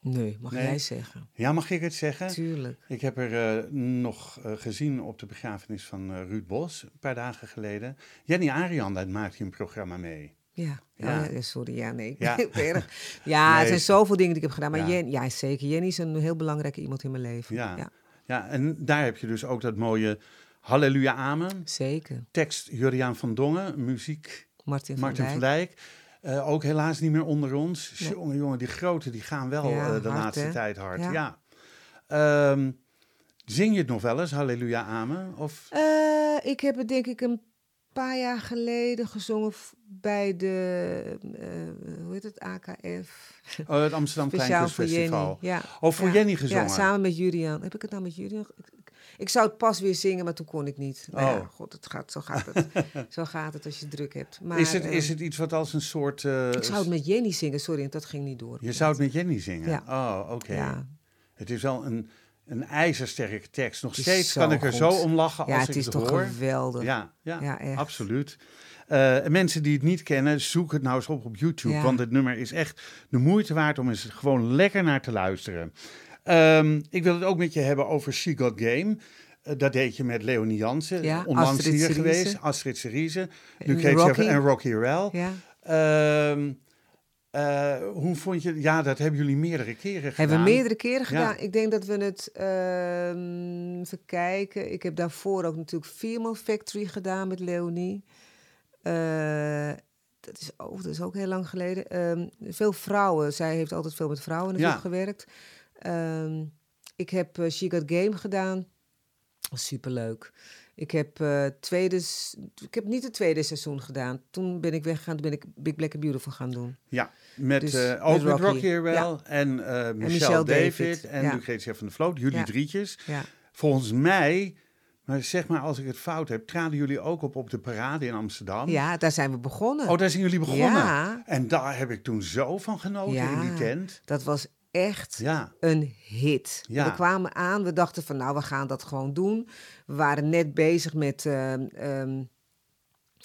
[SPEAKER 3] Nee, mag
[SPEAKER 2] Nee.
[SPEAKER 3] jij zeggen.
[SPEAKER 2] Ja, mag ik het zeggen?
[SPEAKER 3] Tuurlijk.
[SPEAKER 2] Ik heb er eh, nog eh, gezien op de begrafenis van Ruud Bos, een paar dagen geleden. Jenny Arian, daar maakte je een programma mee.
[SPEAKER 3] Ja.
[SPEAKER 2] Ja.
[SPEAKER 3] Ja. ja, sorry, ja, nee.
[SPEAKER 2] Ja.
[SPEAKER 3] Ja, erg. ja
[SPEAKER 2] Nee.
[SPEAKER 3] er zijn zoveel dingen die ik heb gedaan. Maar
[SPEAKER 2] Ja.
[SPEAKER 3] Jen, ja, zeker. Jenny is een heel belangrijke iemand in mijn leven.
[SPEAKER 2] Ja.
[SPEAKER 3] Ja
[SPEAKER 2] Ja, en daar heb je dus ook dat mooie Halleluja Amen.
[SPEAKER 3] zeker.
[SPEAKER 2] Tekst Juriaan van Dongen, muziek
[SPEAKER 3] Martin,
[SPEAKER 2] Martin
[SPEAKER 3] van
[SPEAKER 2] van
[SPEAKER 3] Dijk.
[SPEAKER 2] Eh, ook helaas niet meer onder ons.
[SPEAKER 3] Nee.
[SPEAKER 2] Jongen, jongen, die grote, die gaan wel
[SPEAKER 3] Ja,
[SPEAKER 2] eh, de
[SPEAKER 3] hard,
[SPEAKER 2] laatste
[SPEAKER 3] hè?
[SPEAKER 2] tijd hard. Ja.
[SPEAKER 3] Ja.
[SPEAKER 2] Ehm, zing je het nog wel eens, Halleluja Amen? Of,
[SPEAKER 3] Eh, ik heb het denk ik een paar jaar geleden gezongen bij de, eh, hoe heet het, AKF.
[SPEAKER 2] oh, het Amsterdam. Kleinkunstfestival?
[SPEAKER 3] Ja.
[SPEAKER 2] Of voor
[SPEAKER 3] Ja.
[SPEAKER 2] Jenny gezongen?
[SPEAKER 3] Ja, samen met Julian. Heb ik het nou met Julian? Ik, zou het pas weer zingen, maar toen kon ik niet. Nou ja,
[SPEAKER 2] Oh.
[SPEAKER 3] god, het gaat, zo, gaat het. zo gaat het als je druk hebt. Maar,
[SPEAKER 2] is, het,
[SPEAKER 3] eh,
[SPEAKER 2] is het iets wat als een soort... eh,
[SPEAKER 3] ik zou het met Jenny zingen, sorry, dat ging niet door.
[SPEAKER 2] Je zou het met Jenny zingen?
[SPEAKER 3] Ja.
[SPEAKER 2] Oh, oké.
[SPEAKER 3] Ja,
[SPEAKER 2] Het is wel een, een ijzersterke tekst. Nog
[SPEAKER 3] is
[SPEAKER 2] steeds kan ik er
[SPEAKER 3] goed.
[SPEAKER 2] zo om lachen
[SPEAKER 3] ja
[SPEAKER 2] als
[SPEAKER 3] het
[SPEAKER 2] ik
[SPEAKER 3] is
[SPEAKER 2] het
[SPEAKER 3] toch
[SPEAKER 2] hoor.
[SPEAKER 3] geweldig.
[SPEAKER 2] Ja, ja,
[SPEAKER 3] Ja, echt.
[SPEAKER 2] absoluut. En mensen die het niet kennen, zoek het nou eens op op YouTube.
[SPEAKER 3] Ja.
[SPEAKER 2] Want het nummer is echt de moeite waard om eens gewoon lekker naar te luisteren. Ehm, ik wil het ook met je hebben over She Got Game. Eh, dat deed je met Leonie Jansen.
[SPEAKER 3] Ja,
[SPEAKER 2] onlangs
[SPEAKER 3] Astrid
[SPEAKER 2] hier
[SPEAKER 3] Cerise.
[SPEAKER 2] geweest. Astrid Cerise. Nu Kate
[SPEAKER 3] Rocky.
[SPEAKER 2] en Rocky Rel.
[SPEAKER 3] Ja.
[SPEAKER 2] Ehm, eh, hoe vond je... Ja, dat hebben jullie meerdere keren gedaan.
[SPEAKER 3] Hebben we meerdere keren
[SPEAKER 2] Ja.
[SPEAKER 3] gedaan. Ik denk dat we het, ehm even kijken. Ik heb daarvoor ook natuurlijk Female Factory gedaan met Leonie. Eh, dat, is ook, dat is ook heel lang geleden. Ehm, veel vrouwen. Zij heeft altijd veel met vrouwen natuurlijk
[SPEAKER 2] Ja.
[SPEAKER 3] gewerkt. Ehm, ik heb eh, She Got Game gedaan. Superleuk. Ik heb, eh, tweede, ik heb niet het tweede seizoen gedaan. Toen ben ik weggegaan. Toen ben ik Big Black and Beautiful gaan doen.
[SPEAKER 2] Ja, met,
[SPEAKER 3] Dus met
[SPEAKER 2] ook met
[SPEAKER 3] Rocky.
[SPEAKER 2] Rocky wel. En, eh, Michelle,
[SPEAKER 3] Michelle
[SPEAKER 2] David,
[SPEAKER 3] David,
[SPEAKER 2] en
[SPEAKER 3] ja.
[SPEAKER 2] Lucretia van der Vloot. Jullie
[SPEAKER 3] Ja.
[SPEAKER 2] drietjes.
[SPEAKER 3] Ja.
[SPEAKER 2] Volgens mij, maar zeg maar als ik het fout heb, traden jullie ook op op de parade in Amsterdam.
[SPEAKER 3] ja, daar zijn we begonnen.
[SPEAKER 2] Oh, daar zijn jullie begonnen.
[SPEAKER 3] Ja.
[SPEAKER 2] En daar heb ik toen zo van genoten
[SPEAKER 3] Ja.
[SPEAKER 2] in die tent.
[SPEAKER 3] Dat was echt
[SPEAKER 2] Ja,
[SPEAKER 3] een hit.
[SPEAKER 2] Ja.
[SPEAKER 3] We kwamen aan, we dachten van nou, we gaan dat gewoon doen. We waren net bezig met ehm, ehm,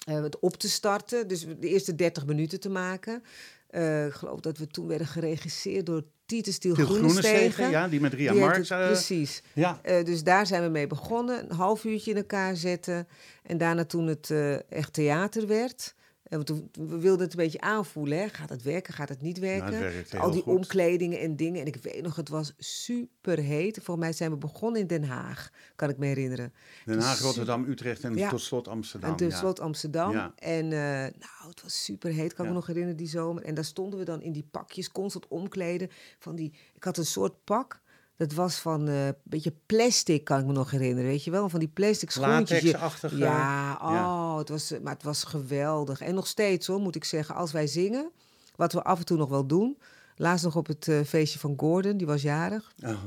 [SPEAKER 3] eh, het op te starten, dus de eerste 30 minuten te maken. Eh, ik geloof dat we toen werden geregisseerd door Titus Stiel
[SPEAKER 2] Til
[SPEAKER 3] Groenestegen.
[SPEAKER 2] Ja, die met Ria
[SPEAKER 3] Die het-
[SPEAKER 2] eh,
[SPEAKER 3] precies.
[SPEAKER 2] ja,
[SPEAKER 3] dus daar zijn we mee begonnen. Een half uurtje in elkaar zetten. En daarna toen het echt theater werd. We, toen, we wilden het een beetje aanvoelen. Hè. Gaat het werken? Gaat het niet werken?
[SPEAKER 2] Nou, het werkte
[SPEAKER 3] Al die
[SPEAKER 2] goed.
[SPEAKER 3] omkledingen en dingen. En ik weet nog, het was super heet. Volgens mij zijn we begonnen in Den Haag. Kan ik me herinneren.
[SPEAKER 2] Den Haag,
[SPEAKER 3] Dus-
[SPEAKER 2] Rotterdam, Utrecht en
[SPEAKER 3] Ja.
[SPEAKER 2] tot slot Amsterdam.
[SPEAKER 3] En
[SPEAKER 2] ja.
[SPEAKER 3] slot Amsterdam.
[SPEAKER 2] Ja.
[SPEAKER 3] En eh, nou, het was super heet, kan ik
[SPEAKER 2] Ja.
[SPEAKER 3] me nog herinneren, die zomer. En daar stonden we dan in die pakjes constant omkleden. Van die, ik had een soort pak. Dat was van eh, een beetje plastic, kan ik me nog herinneren. Weet je wel? Van die plastic schoentjes. Je-
[SPEAKER 2] Latexachtige.
[SPEAKER 3] Ja, oh,
[SPEAKER 2] ja.
[SPEAKER 3] Het was, maar het was geweldig. En nog steeds hoor, moet ik zeggen, als wij zingen, wat we af en toe nog wel doen. Laatst nog op het eh, feestje van Gordon, die was jarig.
[SPEAKER 2] Oh.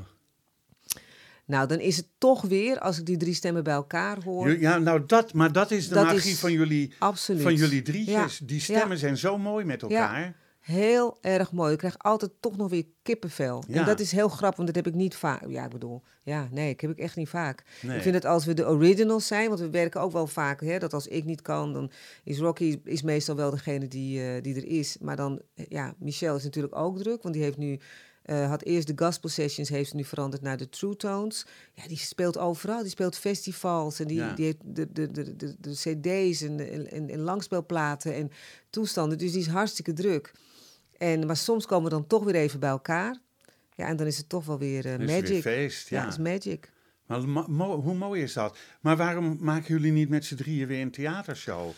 [SPEAKER 3] Nou, dan is het toch weer, als ik die drie stemmen bij elkaar hoor.
[SPEAKER 2] Ja, nou dat, maar dat is de
[SPEAKER 3] Dat
[SPEAKER 2] magie
[SPEAKER 3] is
[SPEAKER 2] van jullie,
[SPEAKER 3] Absoluut.
[SPEAKER 2] van jullie drietjes.
[SPEAKER 3] Ja.
[SPEAKER 2] Die stemmen
[SPEAKER 3] Ja.
[SPEAKER 2] zijn zo mooi met elkaar.
[SPEAKER 3] Heel erg mooi. Ik krijg altijd toch nog weer kippenvel.
[SPEAKER 2] Ja.
[SPEAKER 3] En dat is heel grappig, want dat heb ik niet vaak. Ja, ik bedoel, ja, nee, ik heb ik echt niet vaak.
[SPEAKER 2] Nee.
[SPEAKER 3] Ik vind het als we de originals zijn, want we werken ook wel vaak, hè, dat als ik niet kan, dan is Rocky is meestal wel degene die, eh, die er is. Maar dan, eh, ja, Michelle is natuurlijk ook druk, want die heeft nu, eh, had eerst de gospel sessions, heeft ze nu veranderd naar de True Tones. Ja, die speelt overal, die speelt festivals en die,
[SPEAKER 2] Ja.
[SPEAKER 3] die heeft de, de, de, de, de cd's en, en, en, en langspeelplaten en toestanden. Dus die is hartstikke druk. En, maar soms komen we dan toch weer even bij elkaar. Ja, en dan is het toch wel weer
[SPEAKER 2] het
[SPEAKER 3] magic.
[SPEAKER 2] weer feest, ja.
[SPEAKER 3] ja, is magic.
[SPEAKER 2] Maar mo- hoe mooi is dat? Maar waarom maken jullie niet met z'n drieën weer een theatershow?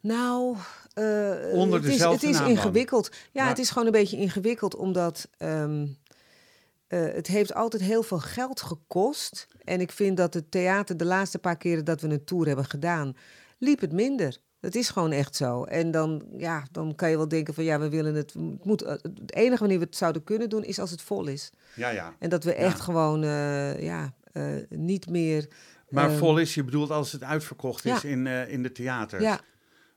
[SPEAKER 3] Nou, eh,
[SPEAKER 2] Onder
[SPEAKER 3] het is, het is ingewikkeld. Ja,
[SPEAKER 2] Ja.
[SPEAKER 3] het is gewoon een beetje ingewikkeld, omdat ehm, eh, het heeft altijd heel veel geld gekost. En ik vind dat het theater de laatste paar keren dat we een tour hebben gedaan, liep het minder. Dat is gewoon echt zo. En dan, ja, dan kan je wel denken van ja, we willen het. het moet, eh, het enige wanneer we het zouden kunnen doen is als het vol is.
[SPEAKER 2] Ja, ja.
[SPEAKER 3] En dat we echt
[SPEAKER 2] Ja.
[SPEAKER 3] gewoon eh, ja, eh, niet meer.
[SPEAKER 2] Maar
[SPEAKER 3] Ehm,
[SPEAKER 2] vol is, je bedoelt als het uitverkocht is in, in de theaters.
[SPEAKER 3] Ja,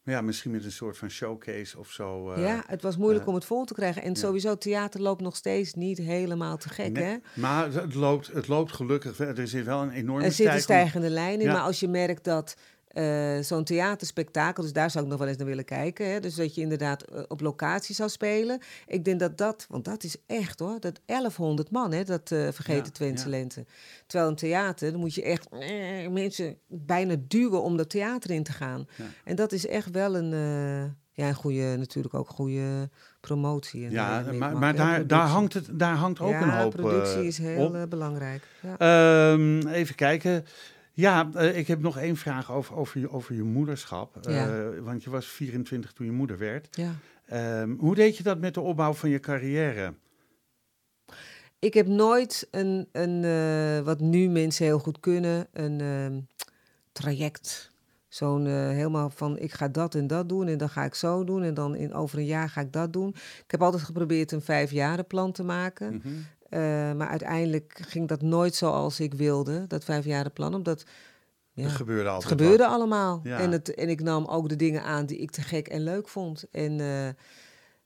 [SPEAKER 2] Maar ja, misschien met een soort van showcase of zo.
[SPEAKER 3] ja, het was moeilijk om het vol te krijgen. En sowieso, theater loopt nog steeds niet helemaal te gek.
[SPEAKER 2] nee.
[SPEAKER 3] Hè?
[SPEAKER 2] Maar het loopt, het loopt gelukkig. Er zit wel een enorme
[SPEAKER 3] Er zit een stijgende lijn in. Maar als je merkt dat eh, zo'n theaterspektakel, dus daar zou ik nog wel eens naar willen kijken. Hè? Dus dat je inderdaad eh, op locatie zou spelen. Ik denk dat dat, want dat is echt hoor, dat 1100 man, hè, dat eh Vergeten
[SPEAKER 2] Ja,
[SPEAKER 3] Twentse
[SPEAKER 2] ja.
[SPEAKER 3] Lente. Terwijl een theater, dan moet je echt mensen bijna duwen om dat theater in te gaan.
[SPEAKER 2] Ja.
[SPEAKER 3] En dat is echt wel een, ja, een goede, natuurlijk ook goede promotie. en,
[SPEAKER 2] Ja, maar, maar daar, daar, hangt het, daar hangt ook
[SPEAKER 3] ja,
[SPEAKER 2] een hoop
[SPEAKER 3] productie is heel
[SPEAKER 2] op.
[SPEAKER 3] belangrijk. Ja.
[SPEAKER 2] Ehm, even kijken. Ja, eh, ik heb nog één vraag over, over, je, over je moederschap.
[SPEAKER 3] Ja.
[SPEAKER 2] Eh, want je was 24 toen je moeder werd.
[SPEAKER 3] ja.
[SPEAKER 2] Ehm, hoe deed je dat met de opbouw van je carrière?
[SPEAKER 3] Ik heb nooit een, een eh, wat nu mensen heel goed kunnen, een ehm, traject. Zo'n helemaal van ik ga dat en dat doen en dan ga ik zo doen en dan in, over een jaar ga ik dat doen. Ik heb altijd geprobeerd een vijfjarenplan te maken.
[SPEAKER 2] Mhm.
[SPEAKER 3] Eh, maar uiteindelijk ging dat nooit zoals ik wilde, dat vijfjarenplan. Omdat ja,
[SPEAKER 2] Het gebeurde
[SPEAKER 3] het
[SPEAKER 2] altijd
[SPEAKER 3] gebeurde
[SPEAKER 2] wat.
[SPEAKER 3] allemaal.
[SPEAKER 2] Ja.
[SPEAKER 3] En, het, en ik nam ook de dingen aan die ik te gek en leuk vond. En eh,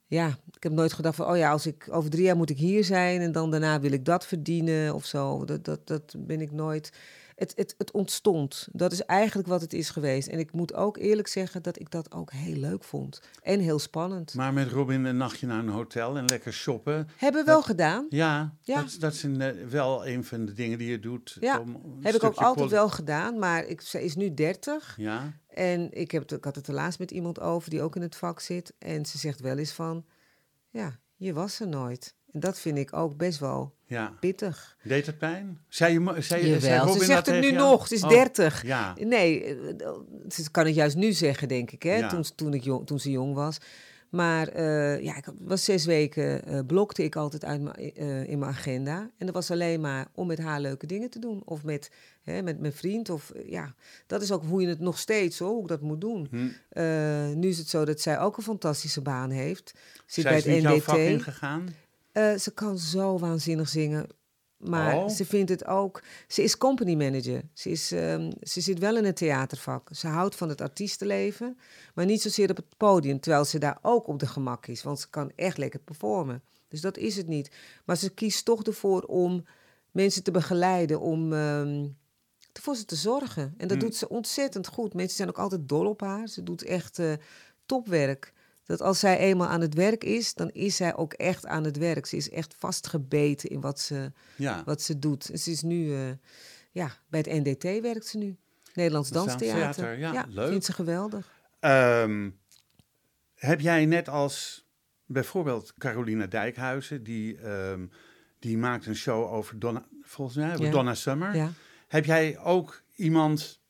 [SPEAKER 3] ja, ik heb nooit gedacht van, oh ja, als ik over drie jaar moet ik hier zijn en dan daarna wil ik dat verdienen of zo. Dat, dat, dat ben ik nooit. Het, het, het ontstond. Dat is eigenlijk wat het is geweest. En ik moet ook eerlijk zeggen dat ik dat ook heel leuk vond. En heel spannend.
[SPEAKER 2] Maar met Robin een nachtje naar een hotel en lekker shoppen.
[SPEAKER 3] Hebben we wel gedaan.
[SPEAKER 2] Ja,
[SPEAKER 3] Ja.
[SPEAKER 2] Dat, dat is een, eh, wel een van de dingen die je doet.
[SPEAKER 3] Ja,
[SPEAKER 2] om
[SPEAKER 3] Heb ik ook altijd wel gedaan. Maar ik, ze is nu 30.
[SPEAKER 2] Ja,
[SPEAKER 3] En ik, heb ik had het er laatst met iemand over die ook in het vak zit. En ze zegt wel eens van, ja, je was er nooit. En dat vind ik ook best wel
[SPEAKER 2] ja.
[SPEAKER 3] pittig.
[SPEAKER 2] Deed het pijn? Zei je, zei, zei
[SPEAKER 3] Jawel,
[SPEAKER 2] Robin
[SPEAKER 3] ze zegt het nu
[SPEAKER 2] jou?
[SPEAKER 3] nog. Ze is
[SPEAKER 2] Oh,
[SPEAKER 3] 30.
[SPEAKER 2] Ja,
[SPEAKER 3] Nee, eh, ze kan het juist nu zeggen, denk ik, hè,
[SPEAKER 2] Ja.
[SPEAKER 3] toen, toen, ik jong, toen ze jong was. Maar eh, ja, ik was zes weken, eh, blokte ik altijd uit eh, in mijn agenda. En dat was alleen maar om met haar leuke dingen te doen. Of met, hè, met mijn vriend. Of, eh, ja, dat is ook hoe je het nog steeds, hoor, hoe ik dat moet doen.
[SPEAKER 2] Hm.
[SPEAKER 3] Eh, nu is het zo dat zij ook een fantastische baan heeft. Zit
[SPEAKER 2] Zij
[SPEAKER 3] bij
[SPEAKER 2] is
[SPEAKER 3] het
[SPEAKER 2] jouw
[SPEAKER 3] NDT.
[SPEAKER 2] vak ingegaan?
[SPEAKER 3] Eh, ze kan zo waanzinnig zingen. Maar
[SPEAKER 2] Oh.
[SPEAKER 3] ze vindt het ook. Ze is company manager. Ze, is, ehm, ze zit wel in het theatervak. Ze houdt van het artiestenleven, maar niet zozeer op het podium. Terwijl ze daar ook op de gemak is, want ze kan echt lekker performen. Dus dat is het niet. Maar ze kiest toch ervoor om mensen te begeleiden, om ehm, voor ze te zorgen. En dat
[SPEAKER 2] Hmm.
[SPEAKER 3] doet ze ontzettend goed. Mensen zijn ook altijd dol op haar. Ze doet echt eh, topwerk. Dat als zij eenmaal aan het werk is, dan is zij ook echt aan het werk. Ze is echt vastgebeten in wat ze,
[SPEAKER 2] Ja.
[SPEAKER 3] wat ze doet. En ze is nu, eh, ja, bij het NDT werkt ze nu. Nederlands Danstheater.
[SPEAKER 2] Danstheater, ja, leuk.
[SPEAKER 3] vindt ze geweldig.
[SPEAKER 2] Ehm, heb jij net als bijvoorbeeld Carolina Dijkhuizen, die, ehm, die maakt een show over Donna, volgens mij, over
[SPEAKER 3] Ja.
[SPEAKER 2] Donna Summer.
[SPEAKER 3] Ja.
[SPEAKER 2] Heb jij ook iemand,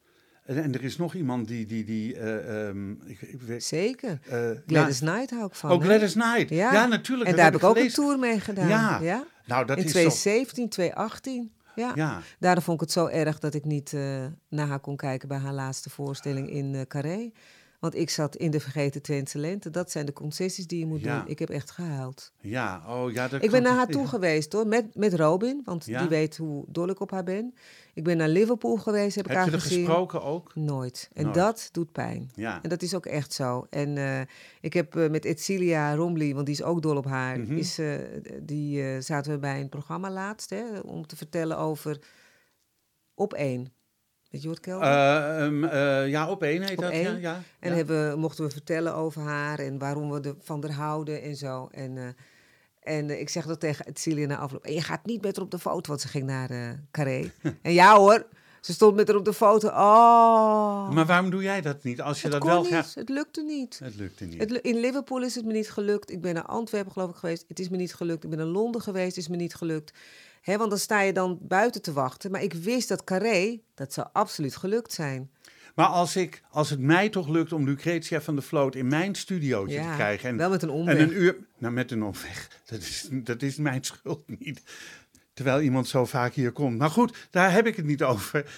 [SPEAKER 2] en, en er is nog iemand die, die, die eh, ehm, ik, ik weet,
[SPEAKER 3] Zeker.
[SPEAKER 2] eh,
[SPEAKER 3] Gladys
[SPEAKER 2] ja,
[SPEAKER 3] Knight hou ik van.
[SPEAKER 2] ook? Gladys Knight. Ja,
[SPEAKER 3] Ja.
[SPEAKER 2] natuurlijk.
[SPEAKER 3] En daar heb ik ook een tour mee gedaan.
[SPEAKER 2] Ja.
[SPEAKER 3] ja?
[SPEAKER 2] Nou, dat
[SPEAKER 3] In
[SPEAKER 2] is
[SPEAKER 3] 2017, 2018. Ja.
[SPEAKER 2] ja.
[SPEAKER 3] Daarom vond ik het zo erg dat ik niet eh, naar haar kon kijken bij haar laatste voorstelling in Carré. Want ik zat in de Vergeten Twentse Lente. Dat zijn de concessies die je moet
[SPEAKER 2] Ja.
[SPEAKER 3] doen. Ik heb echt gehuild.
[SPEAKER 2] Ja, oh ja. Dat
[SPEAKER 3] Ik ben naar haar toe geweest hoor, met, met Robin. Want
[SPEAKER 2] Ja.
[SPEAKER 3] die weet hoe dol ik op haar ben. Ik ben naar Liverpool geweest, heb ik
[SPEAKER 2] Heb je er gesproken ook?
[SPEAKER 3] Nooit. En
[SPEAKER 2] Nooit.
[SPEAKER 3] dat doet pijn.
[SPEAKER 2] Ja.
[SPEAKER 3] En dat is ook echt zo. En eh, ik heb eh, met Etcilia Romley, want die is ook dol op haar,
[SPEAKER 2] Mhm.
[SPEAKER 3] is, eh, die zaten we bij een programma laatst hè, om te vertellen over op één. Kelder?
[SPEAKER 2] Eh, ehm, eh, ja, op één heet
[SPEAKER 3] Op
[SPEAKER 2] dat. Ja,
[SPEAKER 3] één?
[SPEAKER 2] ja,
[SPEAKER 3] en
[SPEAKER 2] ja.
[SPEAKER 3] hebben, mochten we vertellen over haar en waarom we er, van haar houden en zo. En, eh, en ik zeg dat tegen Etcilia na afloop. En je gaat niet met haar op de foto, want ze ging naar Carré. en ja hoor, ze stond met haar op de foto. Oh,
[SPEAKER 2] Maar waarom doe jij dat niet? Als je
[SPEAKER 3] het
[SPEAKER 2] dat wel graag...
[SPEAKER 3] het lukte niet.
[SPEAKER 2] Het lukte niet.
[SPEAKER 3] Het, lu- in Liverpool is het me niet gelukt. Ik ben naar Antwerpen geloof ik geweest. Het is me niet gelukt. Ik ben naar Londen geweest. Het is me niet gelukt. Hè, want dan sta je dan buiten te wachten. Maar ik wist dat Carré, dat zou absoluut gelukt zijn.
[SPEAKER 2] Maar als, ik, als het mij toch lukt om Lucretia van de Vloot in mijn studiootje te krijgen... En,
[SPEAKER 3] wel met een omweg.
[SPEAKER 2] en een uur... Nou, met een omweg. Dat is, dat is mijn schuld niet. Terwijl iemand zo vaak hier komt. Maar goed, daar heb ik het niet over.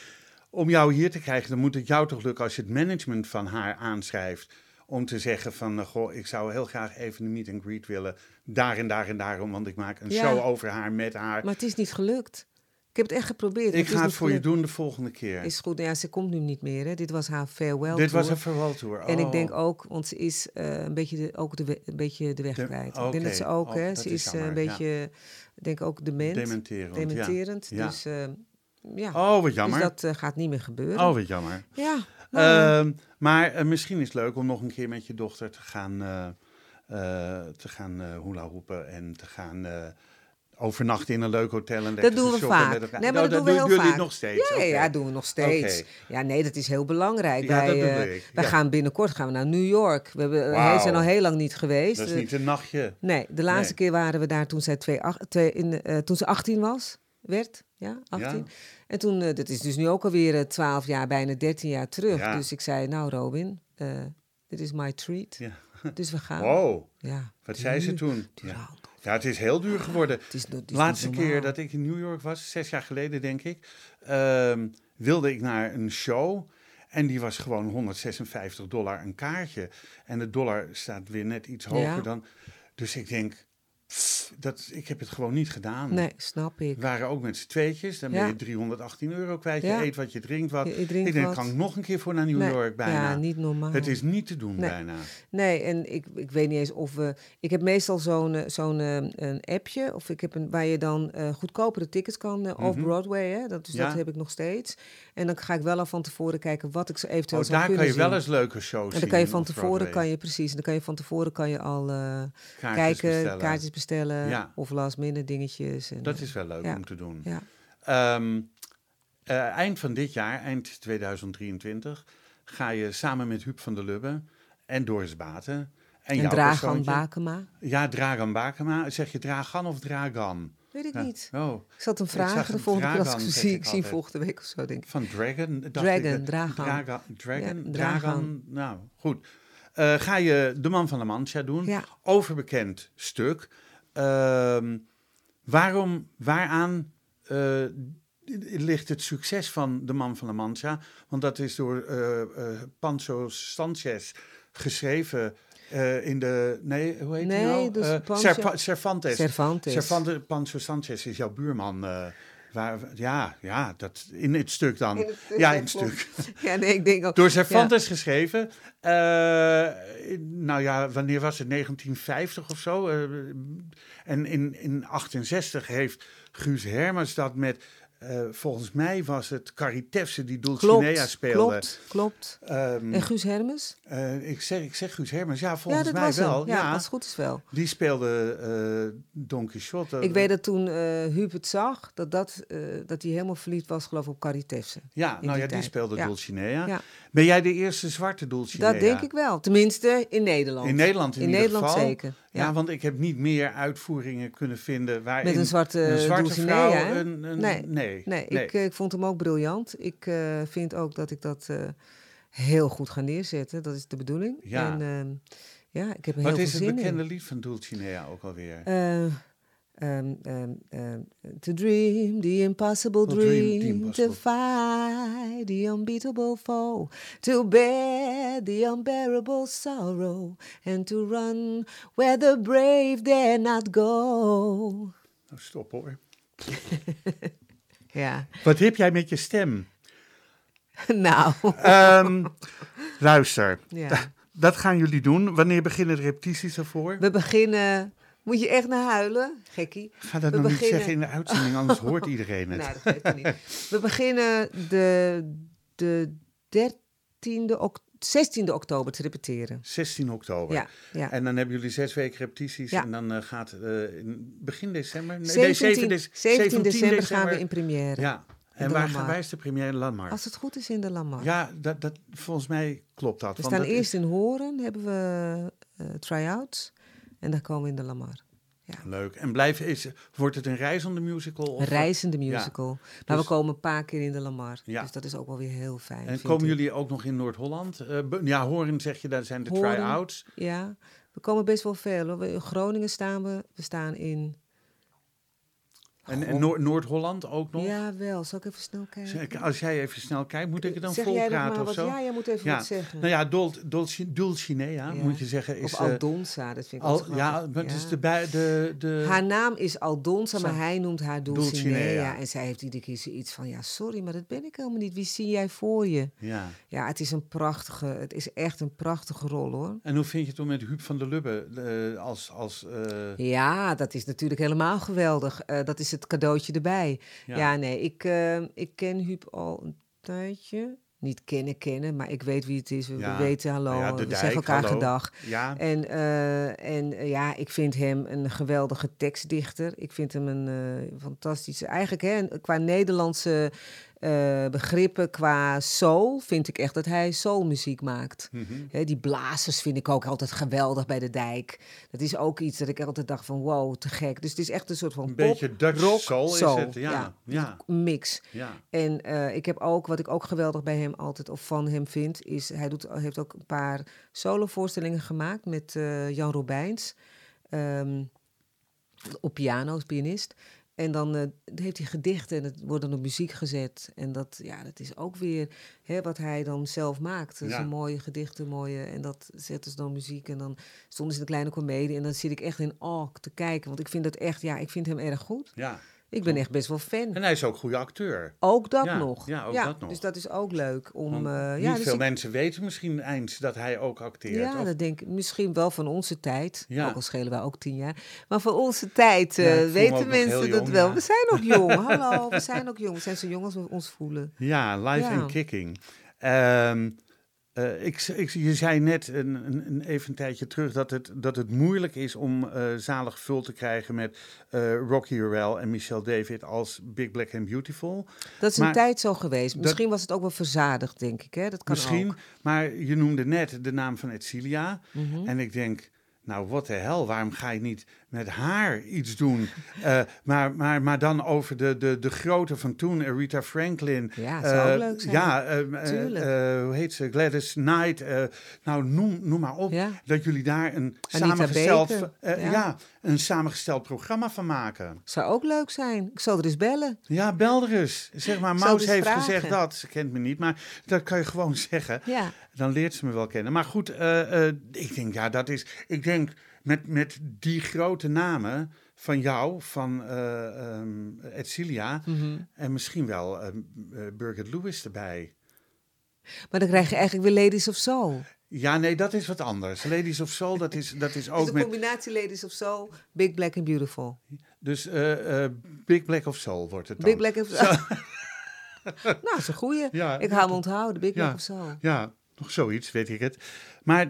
[SPEAKER 2] om jou hier te krijgen, dan moet het jou toch lukken als je het management van haar aanschrijft. Om te zeggen van, eh, goh, ik zou heel graag even een meet and greet willen. Daar en daar en daarom, want ik maak een
[SPEAKER 3] Ja.
[SPEAKER 2] show over haar, met haar.
[SPEAKER 3] Maar het is niet gelukt. Ik heb het echt geprobeerd.
[SPEAKER 2] ik ga het voor je doen de volgende keer.
[SPEAKER 3] Is goed. Ja, ze komt nu niet meer. Hè. Dit was haar farewell
[SPEAKER 2] Dit was een farewell tour.
[SPEAKER 3] En ik denk
[SPEAKER 2] Oh.
[SPEAKER 3] ook, want ze is eh, een beetje de, ook de, we- een beetje de weg
[SPEAKER 2] De-
[SPEAKER 3] kwijt. Ik denk dat ze ook,
[SPEAKER 2] Oh,
[SPEAKER 3] hè, ze
[SPEAKER 2] is
[SPEAKER 3] eh, een
[SPEAKER 2] ja.
[SPEAKER 3] beetje, ik denk ook dement,
[SPEAKER 2] Dementerend. ja.
[SPEAKER 3] dementerend.
[SPEAKER 2] Ja.
[SPEAKER 3] Dus ja,
[SPEAKER 2] Oh, wat jammer.
[SPEAKER 3] dus dat gaat niet meer gebeuren.
[SPEAKER 2] Oh, wat jammer.
[SPEAKER 3] Ja, nou,
[SPEAKER 2] Ehm, maar eh, misschien is het leuk om nog een keer met je dochter te gaan, eh eh, te gaan hula hoepen en te gaan overnachten in een leuk hotel. En
[SPEAKER 3] dat doen we vaak. Nee, maar
[SPEAKER 2] Oh,
[SPEAKER 3] dat, doen we heel
[SPEAKER 2] jullie
[SPEAKER 3] vaak.
[SPEAKER 2] nog steeds.
[SPEAKER 3] Ja, ja, doen we nog steeds. Ja, nee, dat is heel belangrijk.
[SPEAKER 2] Ja,
[SPEAKER 3] wij,
[SPEAKER 2] Ja.
[SPEAKER 3] gaan binnenkort gaan we naar New York. We hebben, zijn al heel lang niet geweest.
[SPEAKER 2] Dat is niet een nachtje.
[SPEAKER 3] Nee, de laatste
[SPEAKER 2] Nee.
[SPEAKER 3] keer waren we daar toen, zij twee, in, toen ze 18 was. Werd, ja, 18. En toen, eh, dat is dus nu ook alweer eh, 12 jaar, bijna 13 jaar terug.
[SPEAKER 2] Ja.
[SPEAKER 3] Dus ik zei, nou Robin, eh, dit is my treat.
[SPEAKER 2] Ja.
[SPEAKER 3] Dus we gaan.
[SPEAKER 2] Wow,
[SPEAKER 3] Ja,
[SPEAKER 2] wat zei ze toen?
[SPEAKER 3] Duur
[SPEAKER 2] Ja. het is heel duur geworden.
[SPEAKER 3] Het is, het is
[SPEAKER 2] De
[SPEAKER 3] niet
[SPEAKER 2] laatste keer dat ik in New York was, zes jaar geleden denk ik, ehm, wilde ik naar een show. En die was gewoon 156 dollar een kaartje. En de dollar staat weer net iets hoger
[SPEAKER 3] Ja.
[SPEAKER 2] dan. Dus ik denk, pff, dat, ik heb het gewoon niet gedaan.
[SPEAKER 3] Nee, snap ik.
[SPEAKER 2] Waren ook met z'n tweetjes. Dan ben
[SPEAKER 3] Ja.
[SPEAKER 2] je 318 euro kwijt. Je
[SPEAKER 3] Ja.
[SPEAKER 2] eet wat je drinkt wat.
[SPEAKER 3] Je- je drinkt
[SPEAKER 2] ik denk,
[SPEAKER 3] wat.
[SPEAKER 2] kan ik nog een keer voor naar New
[SPEAKER 3] Nee,
[SPEAKER 2] York bijna.
[SPEAKER 3] Ja, niet normaal.
[SPEAKER 2] Het is niet te doen
[SPEAKER 3] Nee.
[SPEAKER 2] bijna.
[SPEAKER 3] Nee, en ik, ik weet niet eens of we. Ik heb meestal zo'n eh, zo'n eh, een appje. Of ik heb een waar je dan eh, goedkopere tickets kan. eh, Off-Broadway, hè? Dat, dus
[SPEAKER 2] Mhm. Ja.
[SPEAKER 3] dat heb ik nog steeds. En dan ga ik wel al van tevoren kijken wat ik zo eventueel
[SPEAKER 2] Oh,
[SPEAKER 3] zou
[SPEAKER 2] daar
[SPEAKER 3] kunnen
[SPEAKER 2] kan je wel
[SPEAKER 3] zien.
[SPEAKER 2] eens leuke shows zien.
[SPEAKER 3] En dan kan je van tevoren kan je precies. En dan kan je van tevoren kan je al
[SPEAKER 2] Kaartjes
[SPEAKER 3] kijken,
[SPEAKER 2] bestellen.
[SPEAKER 3] kaartjes bestellen
[SPEAKER 2] Ja.
[SPEAKER 3] of last minute dingetjes. En,
[SPEAKER 2] Dat
[SPEAKER 3] eh,
[SPEAKER 2] is wel leuk
[SPEAKER 3] ja.
[SPEAKER 2] om te doen.
[SPEAKER 3] ja.
[SPEAKER 2] Ehm, eh, eind van dit jaar, eind 2023, ga je samen met Huub van der Lubbe en Doris Baten en,
[SPEAKER 3] Dragan Bakema.
[SPEAKER 2] Ja, Dragan Bakema. Zeg je Dragan of Dragan?
[SPEAKER 3] Weet ik
[SPEAKER 2] Ja.
[SPEAKER 3] niet.
[SPEAKER 2] Oh,
[SPEAKER 3] Ik zat hem vragen de volgende keer als ik
[SPEAKER 2] Dragan,
[SPEAKER 3] zie.
[SPEAKER 2] ik
[SPEAKER 3] zie volgende week of zo, denk ik.
[SPEAKER 2] van Dragon.
[SPEAKER 3] Dragon. Dragan.
[SPEAKER 2] Draga- Dragon,
[SPEAKER 3] Ja,
[SPEAKER 2] Dragan.
[SPEAKER 3] Dragan.
[SPEAKER 2] Nou, goed. Eh, ga je De Man van La Mancha doen.
[SPEAKER 3] Ja.
[SPEAKER 2] Overbekend stuk. Ehm, waarom, waaraan eh, ligt het succes van De Man van La Mancha? Want dat is door eh eh Pancho Sanchez geschreven in de... Nee, hoe heet
[SPEAKER 3] Nee,
[SPEAKER 2] hij nou?
[SPEAKER 3] dus
[SPEAKER 2] Cervantes.
[SPEAKER 3] Cervantes.
[SPEAKER 2] Cervantes, Pancho Sanchez is jouw buurman. Waar, ja, ja, dat, in het stuk dan.
[SPEAKER 3] In het stuk,
[SPEAKER 2] ja,
[SPEAKER 3] ja,
[SPEAKER 2] in het stuk.
[SPEAKER 3] Ja, nee, ik denk ook.
[SPEAKER 2] Door Cervantes geschreven. Eh, nou ja, wanneer was het? 1950 of zo. Eh, en in, in 68 heeft Guus Hermers dat met... eh, volgens mij was het Caritefse die Dulcinea
[SPEAKER 3] Klopt,
[SPEAKER 2] speelde.
[SPEAKER 3] klopt, klopt.
[SPEAKER 2] Ehm,
[SPEAKER 3] En Guus Hermes?
[SPEAKER 2] eh, ik, zeg, ik zeg Guus Hermers. Ja, volgens mij wel.
[SPEAKER 3] hem. Ja,
[SPEAKER 2] ja,
[SPEAKER 3] als het goed is wel.
[SPEAKER 2] die speelde eh, Don Quixote.
[SPEAKER 3] Ik weet dat toen Huub het zag, dat, dat, dat hij helemaal verliefd was, geloof ik, op Caritefse.
[SPEAKER 2] Ja, nou ja, die speelde
[SPEAKER 3] Ja.
[SPEAKER 2] Dulcinea. Ben jij de eerste zwarte Dulcinea?
[SPEAKER 3] Dat denk ik wel. Tenminste, in Nederland.
[SPEAKER 2] In Nederland in,
[SPEAKER 3] In
[SPEAKER 2] ieder
[SPEAKER 3] Nederland
[SPEAKER 2] geval.
[SPEAKER 3] zeker.
[SPEAKER 2] Ja.
[SPEAKER 3] Ja.
[SPEAKER 2] want ik heb niet meer uitvoeringen kunnen vinden waarin
[SPEAKER 3] Met een zwarte,
[SPEAKER 2] een zwarte vrouw een, een-
[SPEAKER 3] Nee.
[SPEAKER 2] nee,
[SPEAKER 3] Nee, Ik, eh, ik vond hem ook briljant. Ik eh, vind ook dat ik dat eh, heel goed ga neerzetten. Dat is de bedoeling.
[SPEAKER 2] Ja.
[SPEAKER 3] En ehm, ja, ik heb
[SPEAKER 2] Wat
[SPEAKER 3] heel
[SPEAKER 2] is
[SPEAKER 3] veel
[SPEAKER 2] het bekende
[SPEAKER 3] in.
[SPEAKER 2] lied van Dulcinea ook alweer?
[SPEAKER 3] Ehm, ehm, ehm, to dream the impossible
[SPEAKER 2] dream the
[SPEAKER 3] dream,
[SPEAKER 2] impossible.
[SPEAKER 3] to fight the unbeatable foe, to bear the unbearable sorrow, and to run where the brave dare not go.
[SPEAKER 2] Nou, stop hoor.
[SPEAKER 3] Ja,
[SPEAKER 2] Wat heb jij met je stem?
[SPEAKER 3] nou,
[SPEAKER 2] Ehm, luister,
[SPEAKER 3] ja.
[SPEAKER 2] dat gaan jullie doen. Wanneer beginnen de repetities ervoor?
[SPEAKER 3] We beginnen. Moet je echt naar huilen, gekkie?
[SPEAKER 2] Ga dat
[SPEAKER 3] we
[SPEAKER 2] nou niet zeggen in de uitzending, anders hoort iedereen het.
[SPEAKER 3] Nou, dat geeft niet. We beginnen de, de 13e, ok- 16e oktober te repeteren.
[SPEAKER 2] 16 oktober.
[SPEAKER 3] Ja, ja.
[SPEAKER 2] En dan hebben jullie zes weken repetities.
[SPEAKER 3] Ja.
[SPEAKER 2] En dan eh, gaat eh, in begin december. Nee,
[SPEAKER 3] 17,
[SPEAKER 2] 7 dec-
[SPEAKER 3] 17 december gaan we in première.
[SPEAKER 2] Ja. En waar, wij is de première in Landmark?
[SPEAKER 3] Als het goed is in de Lamar.
[SPEAKER 2] Ja, dat, dat, volgens mij klopt dat.
[SPEAKER 3] we staan
[SPEAKER 2] dat
[SPEAKER 3] eerst
[SPEAKER 2] is-
[SPEAKER 3] in Horen, hebben we eh try-outs. En dan komen we in de Lamar.
[SPEAKER 2] Leuk. En blijven is, wordt het een reizende musical? Of
[SPEAKER 3] Een reizende musical. Maar
[SPEAKER 2] Dus-
[SPEAKER 3] we komen een paar keer in de Lamar.
[SPEAKER 2] Ja.
[SPEAKER 3] Dus dat is ook wel weer heel fijn.
[SPEAKER 2] En komen
[SPEAKER 3] ik.
[SPEAKER 2] jullie ook nog in Noord-Holland? Eh, ja, Horen zeg je, daar zijn de try-outs.
[SPEAKER 3] Ja, we komen best wel veel. hoor. We- In Groningen staan we. We staan in
[SPEAKER 2] En, Noord-Holland ook nog?
[SPEAKER 3] Ja, wel. Zal ik even snel kijken?
[SPEAKER 2] Als jij even snel kijkt, moet ik het dan
[SPEAKER 3] zeg
[SPEAKER 2] volpraten
[SPEAKER 3] maar
[SPEAKER 2] of
[SPEAKER 3] wat?
[SPEAKER 2] zo?
[SPEAKER 3] Ja, jij moet even
[SPEAKER 2] Ja.
[SPEAKER 3] wat zeggen.
[SPEAKER 2] Nou ja, Dol, Dolci- Dulcinea,
[SPEAKER 3] Ja.
[SPEAKER 2] moet je zeggen, is...
[SPEAKER 3] of
[SPEAKER 2] eh,
[SPEAKER 3] Aldonza, dat vind ik
[SPEAKER 2] al,
[SPEAKER 3] ook
[SPEAKER 2] ja, maar is de, de, de...
[SPEAKER 3] Haar naam is Aldonza, maar hij noemt haar Dulcinea.
[SPEAKER 2] Dulcinea.
[SPEAKER 3] En zij heeft iedere keer zoiets van, ja, sorry, maar dat ben ik helemaal niet. Wie zie jij voor je?
[SPEAKER 2] Ja.
[SPEAKER 3] Ja, het is een prachtige, het is echt een prachtige rol, hoor.
[SPEAKER 2] En hoe vind je het om met Huub van der Lubbe eh, als... als eh,
[SPEAKER 3] Ja, dat is natuurlijk helemaal geweldig. Dat is het cadeautje erbij.
[SPEAKER 2] Ja.
[SPEAKER 3] Ja, nee, ik, eh, ik ken Huub al een tijdje. Niet kennen, kennen, maar ik weet wie het is. We,
[SPEAKER 2] Ja.
[SPEAKER 3] weten hallo,
[SPEAKER 2] Nou ja,
[SPEAKER 3] we zeggen elkaar
[SPEAKER 2] hallo.
[SPEAKER 3] gedag.
[SPEAKER 2] ja,
[SPEAKER 3] En, eh, en eh, ja, ik vind hem een geweldige tekstdichter. Ik vind hem een eh, fantastische... Eigenlijk hè, qua Nederlandse eh, begrippen, qua soul... vind ik echt dat hij soulmuziek maakt.
[SPEAKER 2] mhm.
[SPEAKER 3] Die blazers vind ik ook altijd geweldig bij de dijk. Dat is ook iets dat ik altijd dacht van wow, te gek. Dus het is echt een soort van
[SPEAKER 2] een
[SPEAKER 3] pop,
[SPEAKER 2] beetje Dutch
[SPEAKER 3] rock,
[SPEAKER 2] soul is
[SPEAKER 3] soul.
[SPEAKER 2] het. Ja, ja,
[SPEAKER 3] mix.
[SPEAKER 2] ja.
[SPEAKER 3] En eh, ik heb ook, wat ik ook geweldig bij hem altijd of van hem vind, is hij doet, heeft ook een paar solovoorstellingen gemaakt met eh, Jan Robijns. ehm, op piano, als pianist. En dan eh, heeft hij gedichten en het wordt dan op muziek gezet. En dat, ja, dat is ook weer hè, wat hij dan zelf maakt. Dat
[SPEAKER 2] Ja.
[SPEAKER 3] zijn mooie gedichten, mooie. En dat zetten ze dan muziek. En dan stonden ze in de kleine komedie. En dan zit ik echt in awe te kijken. Want ik vind dat echt, ja, ik vind hem erg goed.
[SPEAKER 2] ja.
[SPEAKER 3] Ik ben echt best wel fan.
[SPEAKER 2] En hij is ook goede acteur.
[SPEAKER 3] Ook dat
[SPEAKER 2] Ja,
[SPEAKER 3] nog.
[SPEAKER 2] ja, ook dat nog.
[SPEAKER 3] Dus dat is ook leuk om.
[SPEAKER 2] Niet
[SPEAKER 3] ja, dus
[SPEAKER 2] veel
[SPEAKER 3] ik-
[SPEAKER 2] mensen weten misschien eens dat hij ook acteert.
[SPEAKER 3] ja,
[SPEAKER 2] of-
[SPEAKER 3] dat denk ik misschien wel van onze tijd.
[SPEAKER 2] Ja.
[SPEAKER 3] Ook al schelen wij ook tien jaar. Maar van onze tijd eh, weten
[SPEAKER 2] nog
[SPEAKER 3] mensen dat wel. We zijn ook jong. Hallo, we zijn ook jong. We zijn zo jong als we ons voelen.
[SPEAKER 2] Ja, live and kicking. Ehm, eh, ik, ik, je zei net een, een, een, even een tijdje terug dat het, dat het moeilijk is om eh, zalig gevuld te krijgen met eh, Rocky Horrell en Michelle David als Big Black and Beautiful.
[SPEAKER 3] Dat is
[SPEAKER 2] Maar
[SPEAKER 3] een tijd zo geweest.
[SPEAKER 2] dat-
[SPEAKER 3] Misschien was het ook wel verzadigd, denk ik. Hè? Dat kan
[SPEAKER 2] Misschien,
[SPEAKER 3] ook.
[SPEAKER 2] maar je noemde net de naam van Edcilia.
[SPEAKER 3] Mhm.
[SPEAKER 2] En ik denk, nou wat de hel, waarom ga je niet met haar iets doen? Eh, maar, maar, maar dan over de, de, de grootte van toen, Aretha Franklin.
[SPEAKER 3] Ja, het zou
[SPEAKER 2] eh,
[SPEAKER 3] ook leuk zijn.
[SPEAKER 2] Ja, eh, eh,
[SPEAKER 3] Tuurlijk.
[SPEAKER 2] eh, hoe heet ze? Gladys Knight. eh, nou, noem, noem maar op.
[SPEAKER 3] Ja.
[SPEAKER 2] Dat jullie daar een
[SPEAKER 3] Anita
[SPEAKER 2] samengesteld, eh,
[SPEAKER 3] ja.
[SPEAKER 2] ja. een samengesteld programma van maken.
[SPEAKER 3] Zou ook leuk zijn. Ik zal er eens bellen.
[SPEAKER 2] Ja, bel er eens. Zeg maar, Maus
[SPEAKER 3] dus
[SPEAKER 2] heeft
[SPEAKER 3] vragen.
[SPEAKER 2] gezegd dat. Ze kent me niet, maar dat kan je gewoon zeggen.
[SPEAKER 3] Ja.
[SPEAKER 2] Dan leert ze me wel kennen. Maar goed, eh, eh, ik denk, ja, dat is. Ik denk met, met die grote namen van jou, van Edcilia.
[SPEAKER 3] Mhm.
[SPEAKER 2] En misschien wel eh, Birgit Lewis erbij.
[SPEAKER 3] Maar dan krijg je eigenlijk weer Ladies of Soul.
[SPEAKER 2] Ja, nee, dat is wat anders. Ladies of Soul, dat is, dat is
[SPEAKER 3] Dus
[SPEAKER 2] ook met.
[SPEAKER 3] combinatie Ladies of Soul, Big Black and Beautiful.
[SPEAKER 2] Dus eh, Big Black of Soul wordt het dan.
[SPEAKER 3] Big Black of Soul. nou, dat is een goeie.
[SPEAKER 2] Ja.
[SPEAKER 3] Ik hou me onthouden, Big
[SPEAKER 2] Ja.
[SPEAKER 3] Black of Soul.
[SPEAKER 2] Ja, nog zoiets, weet ik het. Maar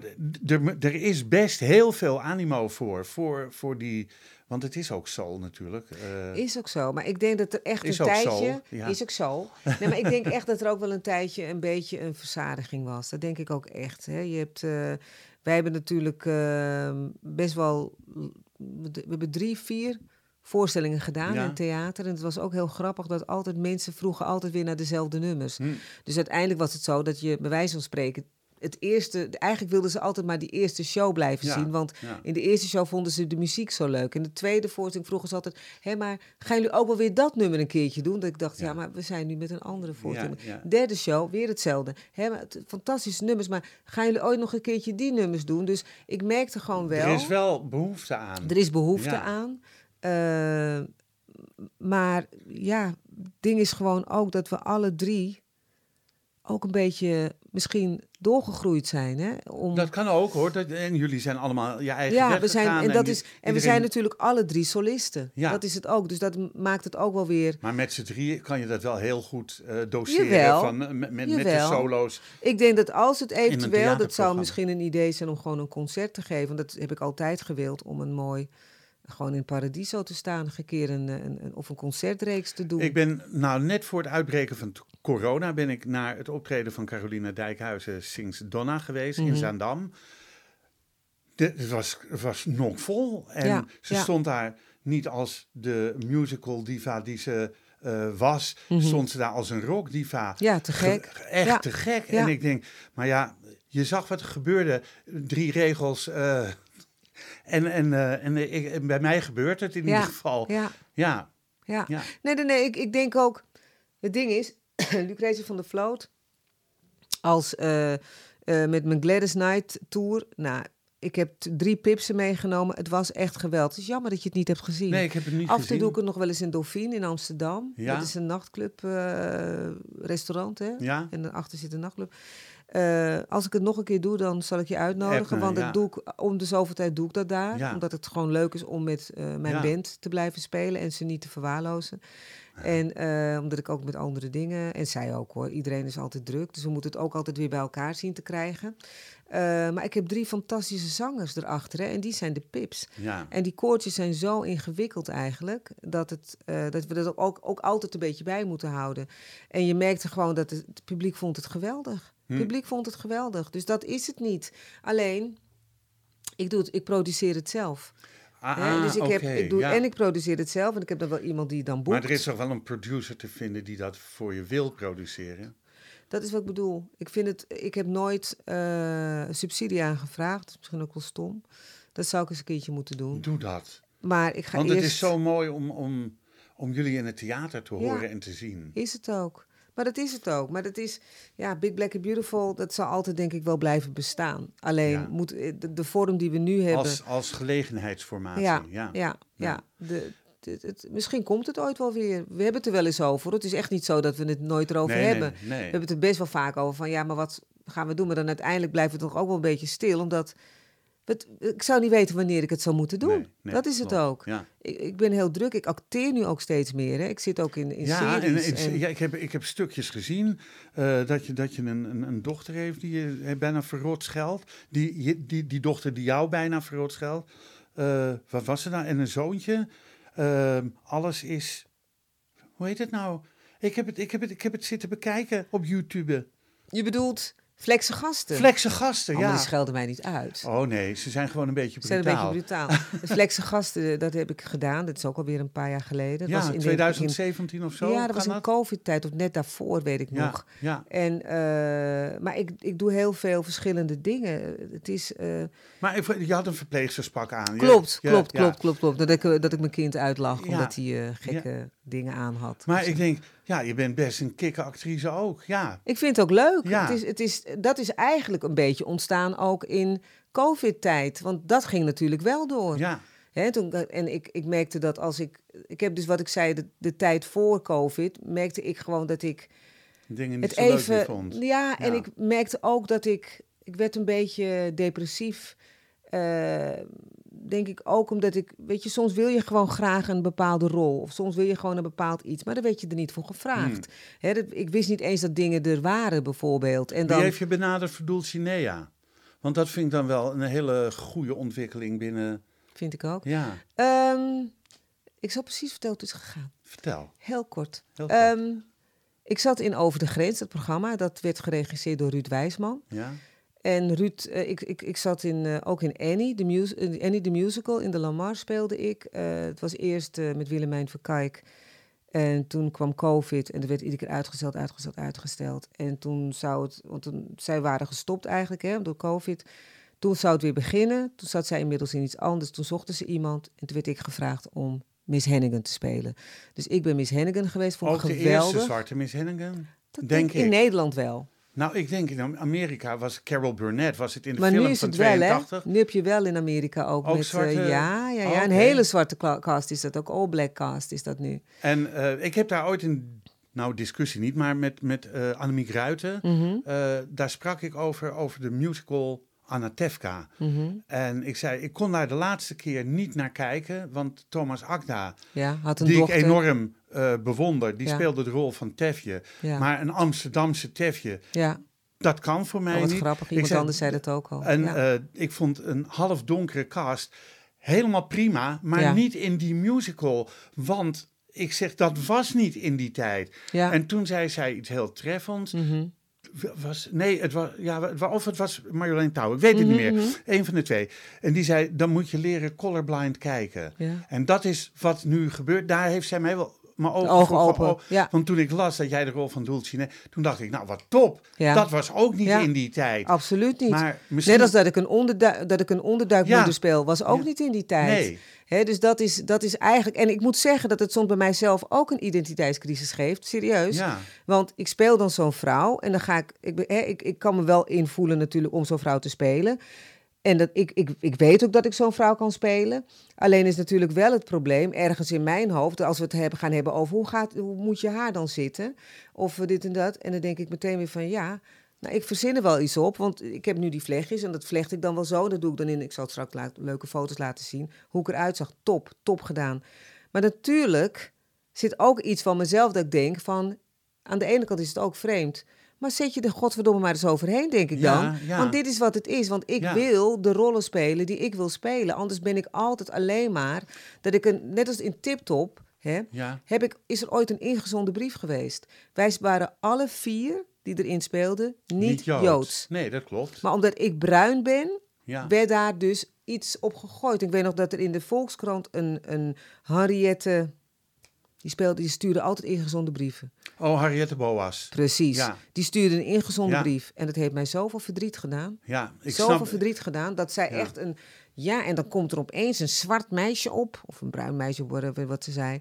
[SPEAKER 2] er, is best heel veel animo voor, voor, voor die... Want het is ook soul natuurlijk. eh.
[SPEAKER 3] Is ook zo. Maar ik denk dat er echt een tijdje...
[SPEAKER 2] zo, ja.
[SPEAKER 3] Is ook zo. Nee, maar ik denk echt dat er ook wel een tijdje een beetje een verzadiging was. Dat denk ik ook echt. Hè. Je hebt... eh, wij hebben natuurlijk eh, best wel... We hebben drie, vier voorstellingen gedaan
[SPEAKER 2] Ja.
[SPEAKER 3] in theater. En het was ook heel grappig dat altijd mensen vroegen altijd weer naar dezelfde nummers.
[SPEAKER 2] Hm.
[SPEAKER 3] Dus uiteindelijk was het zo dat je bij wijze van spreken het eerste, eigenlijk wilden ze altijd maar die eerste show blijven
[SPEAKER 2] Ja,
[SPEAKER 3] zien. Want
[SPEAKER 2] ja.
[SPEAKER 3] in de eerste show vonden ze de muziek zo leuk. In de tweede voorstelling vroegen ze altijd: hé, maar gaan jullie ook wel weer dat nummer een keertje doen? Dat ik dacht: ja,
[SPEAKER 2] Ja.
[SPEAKER 3] maar we zijn nu met een andere voorstelling. Derde show, weer hetzelfde. Hé, maar het- fantastische nummers, maar gaan jullie ooit nog een keertje die nummers doen? Dus ik merkte gewoon wel.
[SPEAKER 2] Er is wel behoefte aan.
[SPEAKER 3] Er is behoefte aan. Eh, maar ja, het ding is gewoon ook dat we alle drie ook een beetje misschien doorgegroeid zijn. Hè? Om,
[SPEAKER 2] Dat kan ook hoor. Dat, en jullie zijn allemaal je eigen
[SPEAKER 3] ja,
[SPEAKER 2] weg
[SPEAKER 3] we zijn,
[SPEAKER 2] gegaan
[SPEAKER 3] en, dat is, en we zijn natuurlijk alle drie solisten.
[SPEAKER 2] Ja.
[SPEAKER 3] Dat is het ook. Dus dat maakt het ook wel weer.
[SPEAKER 2] Maar met z'n drieën kan je dat wel heel goed eh doseren.
[SPEAKER 3] Jawel.
[SPEAKER 2] Van, eh, met, met, met de solo's.
[SPEAKER 3] Ik denk dat als het eventueel, dat zou misschien een idee zijn om gewoon een concert te geven. Want dat heb ik altijd gewild om een mooi, gewoon in Paradiso te staan, een keer een, een, een- of een concertreeks te doen.
[SPEAKER 2] Ik ben nou net voor het uitbreken van corona ben ik naar het optreden van Carolina Dijkhuizen Sings Donna geweest
[SPEAKER 3] Mhm.
[SPEAKER 2] in Zaandam. De, het was, was nog vol. En
[SPEAKER 3] Ja,
[SPEAKER 2] ze
[SPEAKER 3] ja.
[SPEAKER 2] stond daar niet als de musical diva die ze eh, was.
[SPEAKER 3] Mhm.
[SPEAKER 2] Stond ze daar als een rock diva.
[SPEAKER 3] Ja, te gek.
[SPEAKER 2] Ge- Echt
[SPEAKER 3] Ja,
[SPEAKER 2] te gek. En ik denk, maar ja, je zag wat er gebeurde. Drie regels. eh, en en, eh, en, ik, en bij mij gebeurt het in ieder geval.
[SPEAKER 3] Ja,
[SPEAKER 2] Ja,
[SPEAKER 3] ja.
[SPEAKER 2] Ja.
[SPEAKER 3] Nee, nee, nee. Ik, ik denk ook... Het ding is, Lucretia van der Vloot... Als eh, eh, met mijn Gladys Night Tour... Nou, ik heb drie pipsen meegenomen. Het was echt geweldig. Het is jammer dat je het niet hebt gezien.
[SPEAKER 2] Nee, ik heb het niet
[SPEAKER 3] Af en toe
[SPEAKER 2] gezien.
[SPEAKER 3] doe ik het nog wel eens in Dauphine in Amsterdam.
[SPEAKER 2] Ja.
[SPEAKER 3] Dat is een nachtclub, eh, restaurant, hè?
[SPEAKER 2] Ja,
[SPEAKER 3] En daarachter zit een nachtclub. Eh, als ik het nog een keer doe, dan zal ik je uitnodigen. Want dat doe ik, om de zoveel tijd doe ik dat daar.
[SPEAKER 2] Ja.
[SPEAKER 3] Omdat het gewoon leuk is om met eh, mijn
[SPEAKER 2] Ja.
[SPEAKER 3] band te blijven spelen en ze niet te verwaarlozen. En eh, omdat ik ook met andere dingen, en zij ook hoor, iedereen is altijd druk. Dus we moeten het ook altijd weer bij elkaar zien te krijgen. Maar ik heb drie fantastische zangers erachter hè, en die zijn de pips. En die koortjes zijn zo ingewikkeld eigenlijk, dat, het, dat we dat ook, ook altijd een beetje bij moeten houden. En je merkte gewoon dat het, het publiek vond het geweldig.
[SPEAKER 2] Hm.
[SPEAKER 3] Het publiek vond het geweldig. Dus dat is het niet. Alleen, ik, doe het, ik produceer het zelf.
[SPEAKER 2] Ah,
[SPEAKER 3] hè.
[SPEAKER 2] ah,
[SPEAKER 3] dus ik, heb,
[SPEAKER 2] oké,
[SPEAKER 3] ik doe,
[SPEAKER 2] ja.
[SPEAKER 3] en ik produceer het zelf. En ik heb dan wel iemand die dan boekt.
[SPEAKER 2] Maar er is toch wel een producer te vinden die dat voor je wil produceren?
[SPEAKER 3] Dat is wat ik bedoel. Ik, vind het, ik heb nooit eh, subsidie aangevraagd. Dat is misschien ook wel stom. Dat zou ik eens een keertje moeten doen.
[SPEAKER 2] Doe dat.
[SPEAKER 3] Maar ik ga
[SPEAKER 2] Want
[SPEAKER 3] eerst...
[SPEAKER 2] het is zo mooi om, om, om jullie in het theater te
[SPEAKER 3] Ja.
[SPEAKER 2] horen en te zien.
[SPEAKER 3] Is het ook. Maar dat is het ook. Maar dat is, ja, Big Black and Beautiful, dat zal altijd denk ik wel blijven bestaan. Alleen
[SPEAKER 2] Ja.
[SPEAKER 3] moet eh, de, de vorm die we nu hebben.
[SPEAKER 2] Als, als gelegenheidsformatie.
[SPEAKER 3] ja,
[SPEAKER 2] Ja,
[SPEAKER 3] ja. De, het, misschien komt het ooit wel weer. We hebben het er wel eens over. Het is echt niet zo dat we het nooit erover
[SPEAKER 2] Nee,
[SPEAKER 3] hebben.
[SPEAKER 2] Nee, nee.
[SPEAKER 3] We hebben het er best wel vaak over van ja, maar wat gaan we doen? Maar dan uiteindelijk blijft het toch ook wel een beetje stil, omdat ik zou niet weten wanneer ik het zou moeten doen.
[SPEAKER 2] Nee, nee,
[SPEAKER 3] dat is het
[SPEAKER 2] klopt.
[SPEAKER 3] ook.
[SPEAKER 2] Ja,
[SPEAKER 3] Ik, ik ben heel druk. Ik acteer nu ook steeds meer. Hè. Ik zit ook in, in
[SPEAKER 2] ja,
[SPEAKER 3] series.
[SPEAKER 2] en-
[SPEAKER 3] en-
[SPEAKER 2] ja ik, heb, ik heb stukjes gezien eh, dat je, dat je een, een, een dochter heeft die je eh, bijna verrot scheldt. Die, je- die, die dochter die jou bijna verrot scheldt. Eh, wat was er nou? En een zoontje. Alles is. Hoe heet het nou? Ik heb het, ik, heb het, ik heb het zitten bekijken op YouTube.
[SPEAKER 3] Je bedoelt Flekse gasten.
[SPEAKER 2] Flekse gasten,
[SPEAKER 3] Oh,
[SPEAKER 2] ja.
[SPEAKER 3] die schelden mij niet uit.
[SPEAKER 2] Oh nee, ze zijn gewoon een beetje
[SPEAKER 3] Ze zijn
[SPEAKER 2] brutaal.
[SPEAKER 3] een beetje brutaal. De Flekse gasten, dat heb ik gedaan. Dat is ook alweer een paar jaar geleden. Dat
[SPEAKER 2] ja,
[SPEAKER 3] was in de-
[SPEAKER 2] 2017 of zo.
[SPEAKER 3] ja, dat was een COVID-tijd, of net daarvoor, weet ik
[SPEAKER 2] Ja,
[SPEAKER 3] nog.
[SPEAKER 2] ja.
[SPEAKER 3] En, eh, maar ik, ik doe heel veel verschillende dingen. Het is... eh,
[SPEAKER 2] Maar ik- je had een verpleegsterspak aan. Je-
[SPEAKER 3] klopt, klopt,
[SPEAKER 2] ja.
[SPEAKER 3] klopt, klopt, klopt. Dat ik, eh, dat ik mijn kind uitlag, omdat hij eh, gekke dingen aan had.
[SPEAKER 2] Maar
[SPEAKER 3] Dus,
[SPEAKER 2] ik denk, ja, je bent best een kikke actrice ook. Ja,
[SPEAKER 3] Ik vind het ook leuk.
[SPEAKER 2] Ja.
[SPEAKER 3] Het is, het is, dat is eigenlijk een beetje ontstaan ook in COVID-tijd. Want dat ging natuurlijk wel door.
[SPEAKER 2] ja.
[SPEAKER 3] Hè, toen, en ik, ik merkte dat als ik... Ik heb dus wat ik zei, de, de tijd voor COVID... merkte ik gewoon dat ik
[SPEAKER 2] Dingen niet
[SPEAKER 3] het
[SPEAKER 2] zo leuk
[SPEAKER 3] even...
[SPEAKER 2] meer vond.
[SPEAKER 3] Ja, en ik merkte ook dat ik... Ik werd een beetje depressief. Eh, denk ik ook omdat ik... Weet je, soms wil je gewoon graag een bepaalde rol. Of soms wil je gewoon een bepaald iets. Maar dan werd je er niet voor gevraagd.
[SPEAKER 2] Hmm.
[SPEAKER 3] Hè, dat, ik wist niet eens dat dingen er waren, bijvoorbeeld. En
[SPEAKER 2] Wie
[SPEAKER 3] dan,
[SPEAKER 2] heeft je benaderd voor Dulcinea? Want dat vind ik dan wel een hele goede ontwikkeling binnen...
[SPEAKER 3] vind ik ook.
[SPEAKER 2] Ja,
[SPEAKER 3] Ehm, ik zal precies vertellen hoe het is gegaan.
[SPEAKER 2] vertel.
[SPEAKER 3] Heel kort.
[SPEAKER 2] Heel kort.
[SPEAKER 3] Ehm, ik zat in Over de Grens, het programma. Dat werd geregisseerd door Ruud Wijsman.
[SPEAKER 2] Ja,
[SPEAKER 3] En Ruud, eh, ik, ik, ik zat in, eh, ook in Annie, de eh, Annie the Musical. In de Lamar speelde ik. Het was eerst met Willemijn Verkijk. En toen kwam COVID en er werd iedere keer uitgesteld, uitgesteld, uitgesteld. En toen zou het, want toen, zij waren gestopt eigenlijk hè, door COVID. Toen zou het weer beginnen. Toen zat zij inmiddels in iets anders. Toen zochten ze iemand en toen werd ik gevraagd om Miss Hennigan te spelen. Dus ik ben Miss Hennigan geweest, vond
[SPEAKER 2] ook de eerste zwarte Miss Hennigan.
[SPEAKER 3] Dat
[SPEAKER 2] denk
[SPEAKER 3] In
[SPEAKER 2] ik.
[SPEAKER 3] Nederland wel.
[SPEAKER 2] Nou, ik denk in Amerika was Carol Burnett, was het in de
[SPEAKER 3] Maar
[SPEAKER 2] film
[SPEAKER 3] nu is
[SPEAKER 2] van
[SPEAKER 3] het wel,
[SPEAKER 2] 82.
[SPEAKER 3] hè? Nu heb je wel in Amerika ook,
[SPEAKER 2] Ook
[SPEAKER 3] met...
[SPEAKER 2] zwarte-
[SPEAKER 3] eh, ja, ja, ja.
[SPEAKER 2] Oh,
[SPEAKER 3] Een hele zwarte cast is dat ook. All black cast is dat nu.
[SPEAKER 2] En eh, ik heb daar ooit een, nou discussie niet, maar met, met eh Annemiek Ruiten.
[SPEAKER 3] Mhm,
[SPEAKER 2] daar sprak ik over, over de musical Anatevka.
[SPEAKER 3] mhm.
[SPEAKER 2] En ik zei, ik kon daar de laatste keer niet naar kijken, want Thomas Akda,
[SPEAKER 3] Ja, had een
[SPEAKER 2] die
[SPEAKER 3] dochter.
[SPEAKER 2] ik enorm eh, bewonder, die
[SPEAKER 3] Ja.
[SPEAKER 2] speelde de rol van Tefje.
[SPEAKER 3] Ja,
[SPEAKER 2] Maar een Amsterdamse Tefje,
[SPEAKER 3] ja.
[SPEAKER 2] dat kan voor mij
[SPEAKER 3] Oh, wat
[SPEAKER 2] niet.
[SPEAKER 3] grappig. Iemand
[SPEAKER 2] zei-
[SPEAKER 3] anders zei dat ook al.
[SPEAKER 2] En eh, ik vond een half donkere cast helemaal prima, maar niet in die musical. Want ik zeg, dat was niet in die tijd. En toen zei zij iets heel treffends.
[SPEAKER 3] Mhm.
[SPEAKER 2] Was, nee, het was, ja, of het was Marjolein Touw, ik weet het niet meer.
[SPEAKER 3] Mhm, mhm.
[SPEAKER 2] Eén van de twee. En die zei, dan moet je leren colorblind kijken.
[SPEAKER 3] Ja.
[SPEAKER 2] En dat is wat nu gebeurt. Daar heeft zij mij wel mijn ogen,
[SPEAKER 3] ogen open,
[SPEAKER 2] o-
[SPEAKER 3] ja.
[SPEAKER 2] Want toen ik las dat jij de rol van Dulcine, toen dacht ik, nou wat top.
[SPEAKER 3] Ja.
[SPEAKER 2] Dat was ook niet
[SPEAKER 3] Ja.
[SPEAKER 2] in die tijd.
[SPEAKER 3] Absoluut niet.
[SPEAKER 2] Maar misschien...
[SPEAKER 3] Net als dat ik een, onderdu dat ik een onderduikmoeder speel, was ook niet in die tijd.
[SPEAKER 2] Nee.
[SPEAKER 3] Dus dat is, dat is eigenlijk. En ik moet zeggen dat het soms bij mijzelf ook een identiteitscrisis geeft. Serieus.
[SPEAKER 2] Ja.
[SPEAKER 3] Want ik speel dan zo'n vrouw. En dan ga ik. Ik, ik, ik kan me wel invoelen natuurlijk om zo'n vrouw te spelen. En dat, ik, ik, ik weet ook dat ik zo'n vrouw kan spelen. Alleen is natuurlijk wel het probleem, ergens in mijn hoofd, als we het hebben, gaan hebben over hoe, gaat, hoe moet je haar dan zitten? Of dit en dat. En dan denk ik meteen weer van ja, nou, ik verzin er wel iets op. Want ik heb nu die vlechtjes en dat vlecht ik dan wel zo. Dat doe ik dan in. Ik zal straks leuke foto's laten zien. Hoe ik eruit zag. Top, top gedaan. Maar natuurlijk zit ook iets van mezelf dat ik denk van... Aan de ene kant is het ook vreemd. Maar zet je er godverdomme maar eens overheen, denk ik
[SPEAKER 2] Ja,
[SPEAKER 3] dan.
[SPEAKER 2] ja.
[SPEAKER 3] Want dit is wat het is. Want ik
[SPEAKER 2] Ja.
[SPEAKER 3] wil de rollen spelen die ik wil spelen. Anders ben ik altijd alleen maar... Dat ik een, net als in Tip Top... Hè, heb ik, is er ooit een ingezonden brief geweest. Wij waren alle vier die erin speelden niet, Joods.
[SPEAKER 2] Nee, dat klopt.
[SPEAKER 3] Maar omdat ik bruin ben, werd daar dus iets op gegooid. Ik weet nog dat er in de Volkskrant een, een Henriette... Die, speelde, die stuurde altijd ingezonden brieven.
[SPEAKER 2] Oh, Harriette Boas.
[SPEAKER 3] Precies.
[SPEAKER 2] Ja.
[SPEAKER 3] Die stuurde een ingezonden
[SPEAKER 2] Ja.
[SPEAKER 3] brief. En dat heeft mij zoveel verdriet gedaan.
[SPEAKER 2] Ja, ik
[SPEAKER 3] zoveel
[SPEAKER 2] snap...
[SPEAKER 3] verdriet gedaan. Dat zij
[SPEAKER 2] Ja.
[SPEAKER 3] echt een... Ja, en dan komt er opeens een zwart meisje op. Of een bruin meisje, wat ze zei.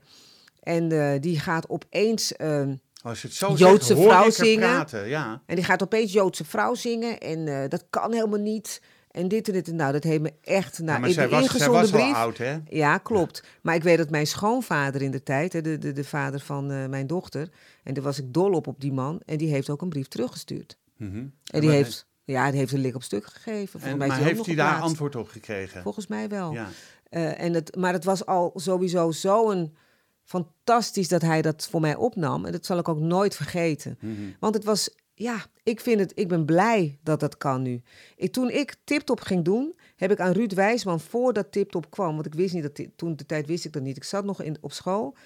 [SPEAKER 3] En eh, die gaat opeens... ehm,
[SPEAKER 2] Als je het zo
[SPEAKER 3] Joodse
[SPEAKER 2] zegt,
[SPEAKER 3] vrouw zingen.
[SPEAKER 2] praten. Ja.
[SPEAKER 3] En die gaat opeens Joodse vrouw zingen. En eh, dat kan helemaal niet. En dit en dit en nou, dat heeft me echt... Nou,
[SPEAKER 2] Ja, maar
[SPEAKER 3] in
[SPEAKER 2] zij
[SPEAKER 3] die
[SPEAKER 2] was, zij
[SPEAKER 3] ingezonden
[SPEAKER 2] was wel
[SPEAKER 3] brief,
[SPEAKER 2] oud, hè?
[SPEAKER 3] Ja, klopt. Maar ik weet dat mijn schoonvader in de tijd, hè, de, de, de vader van eh, mijn dochter... en daar was ik dol op, op die man. En die heeft ook een brief teruggestuurd.
[SPEAKER 2] Mhm.
[SPEAKER 3] En die heeft, ja, die heeft een lik op stuk gegeven.
[SPEAKER 2] En, maar heeft hij daar antwoord op gekregen?
[SPEAKER 3] Volgens mij wel.
[SPEAKER 2] Ja.
[SPEAKER 3] Eh, en het, maar het was al sowieso zo'n fantastisch dat hij dat voor mij opnam. En dat zal ik ook nooit vergeten.
[SPEAKER 2] Mhm.
[SPEAKER 3] Want het was, ja, ik vind het, ik ben blij dat dat kan nu. Toen ik Tiptop ging doen, heb ik aan Ruud Wijsman voordat Tiptop kwam, want ik wist niet dat, toen de tijd wist ik dat niet. Ik zat nog in, op school.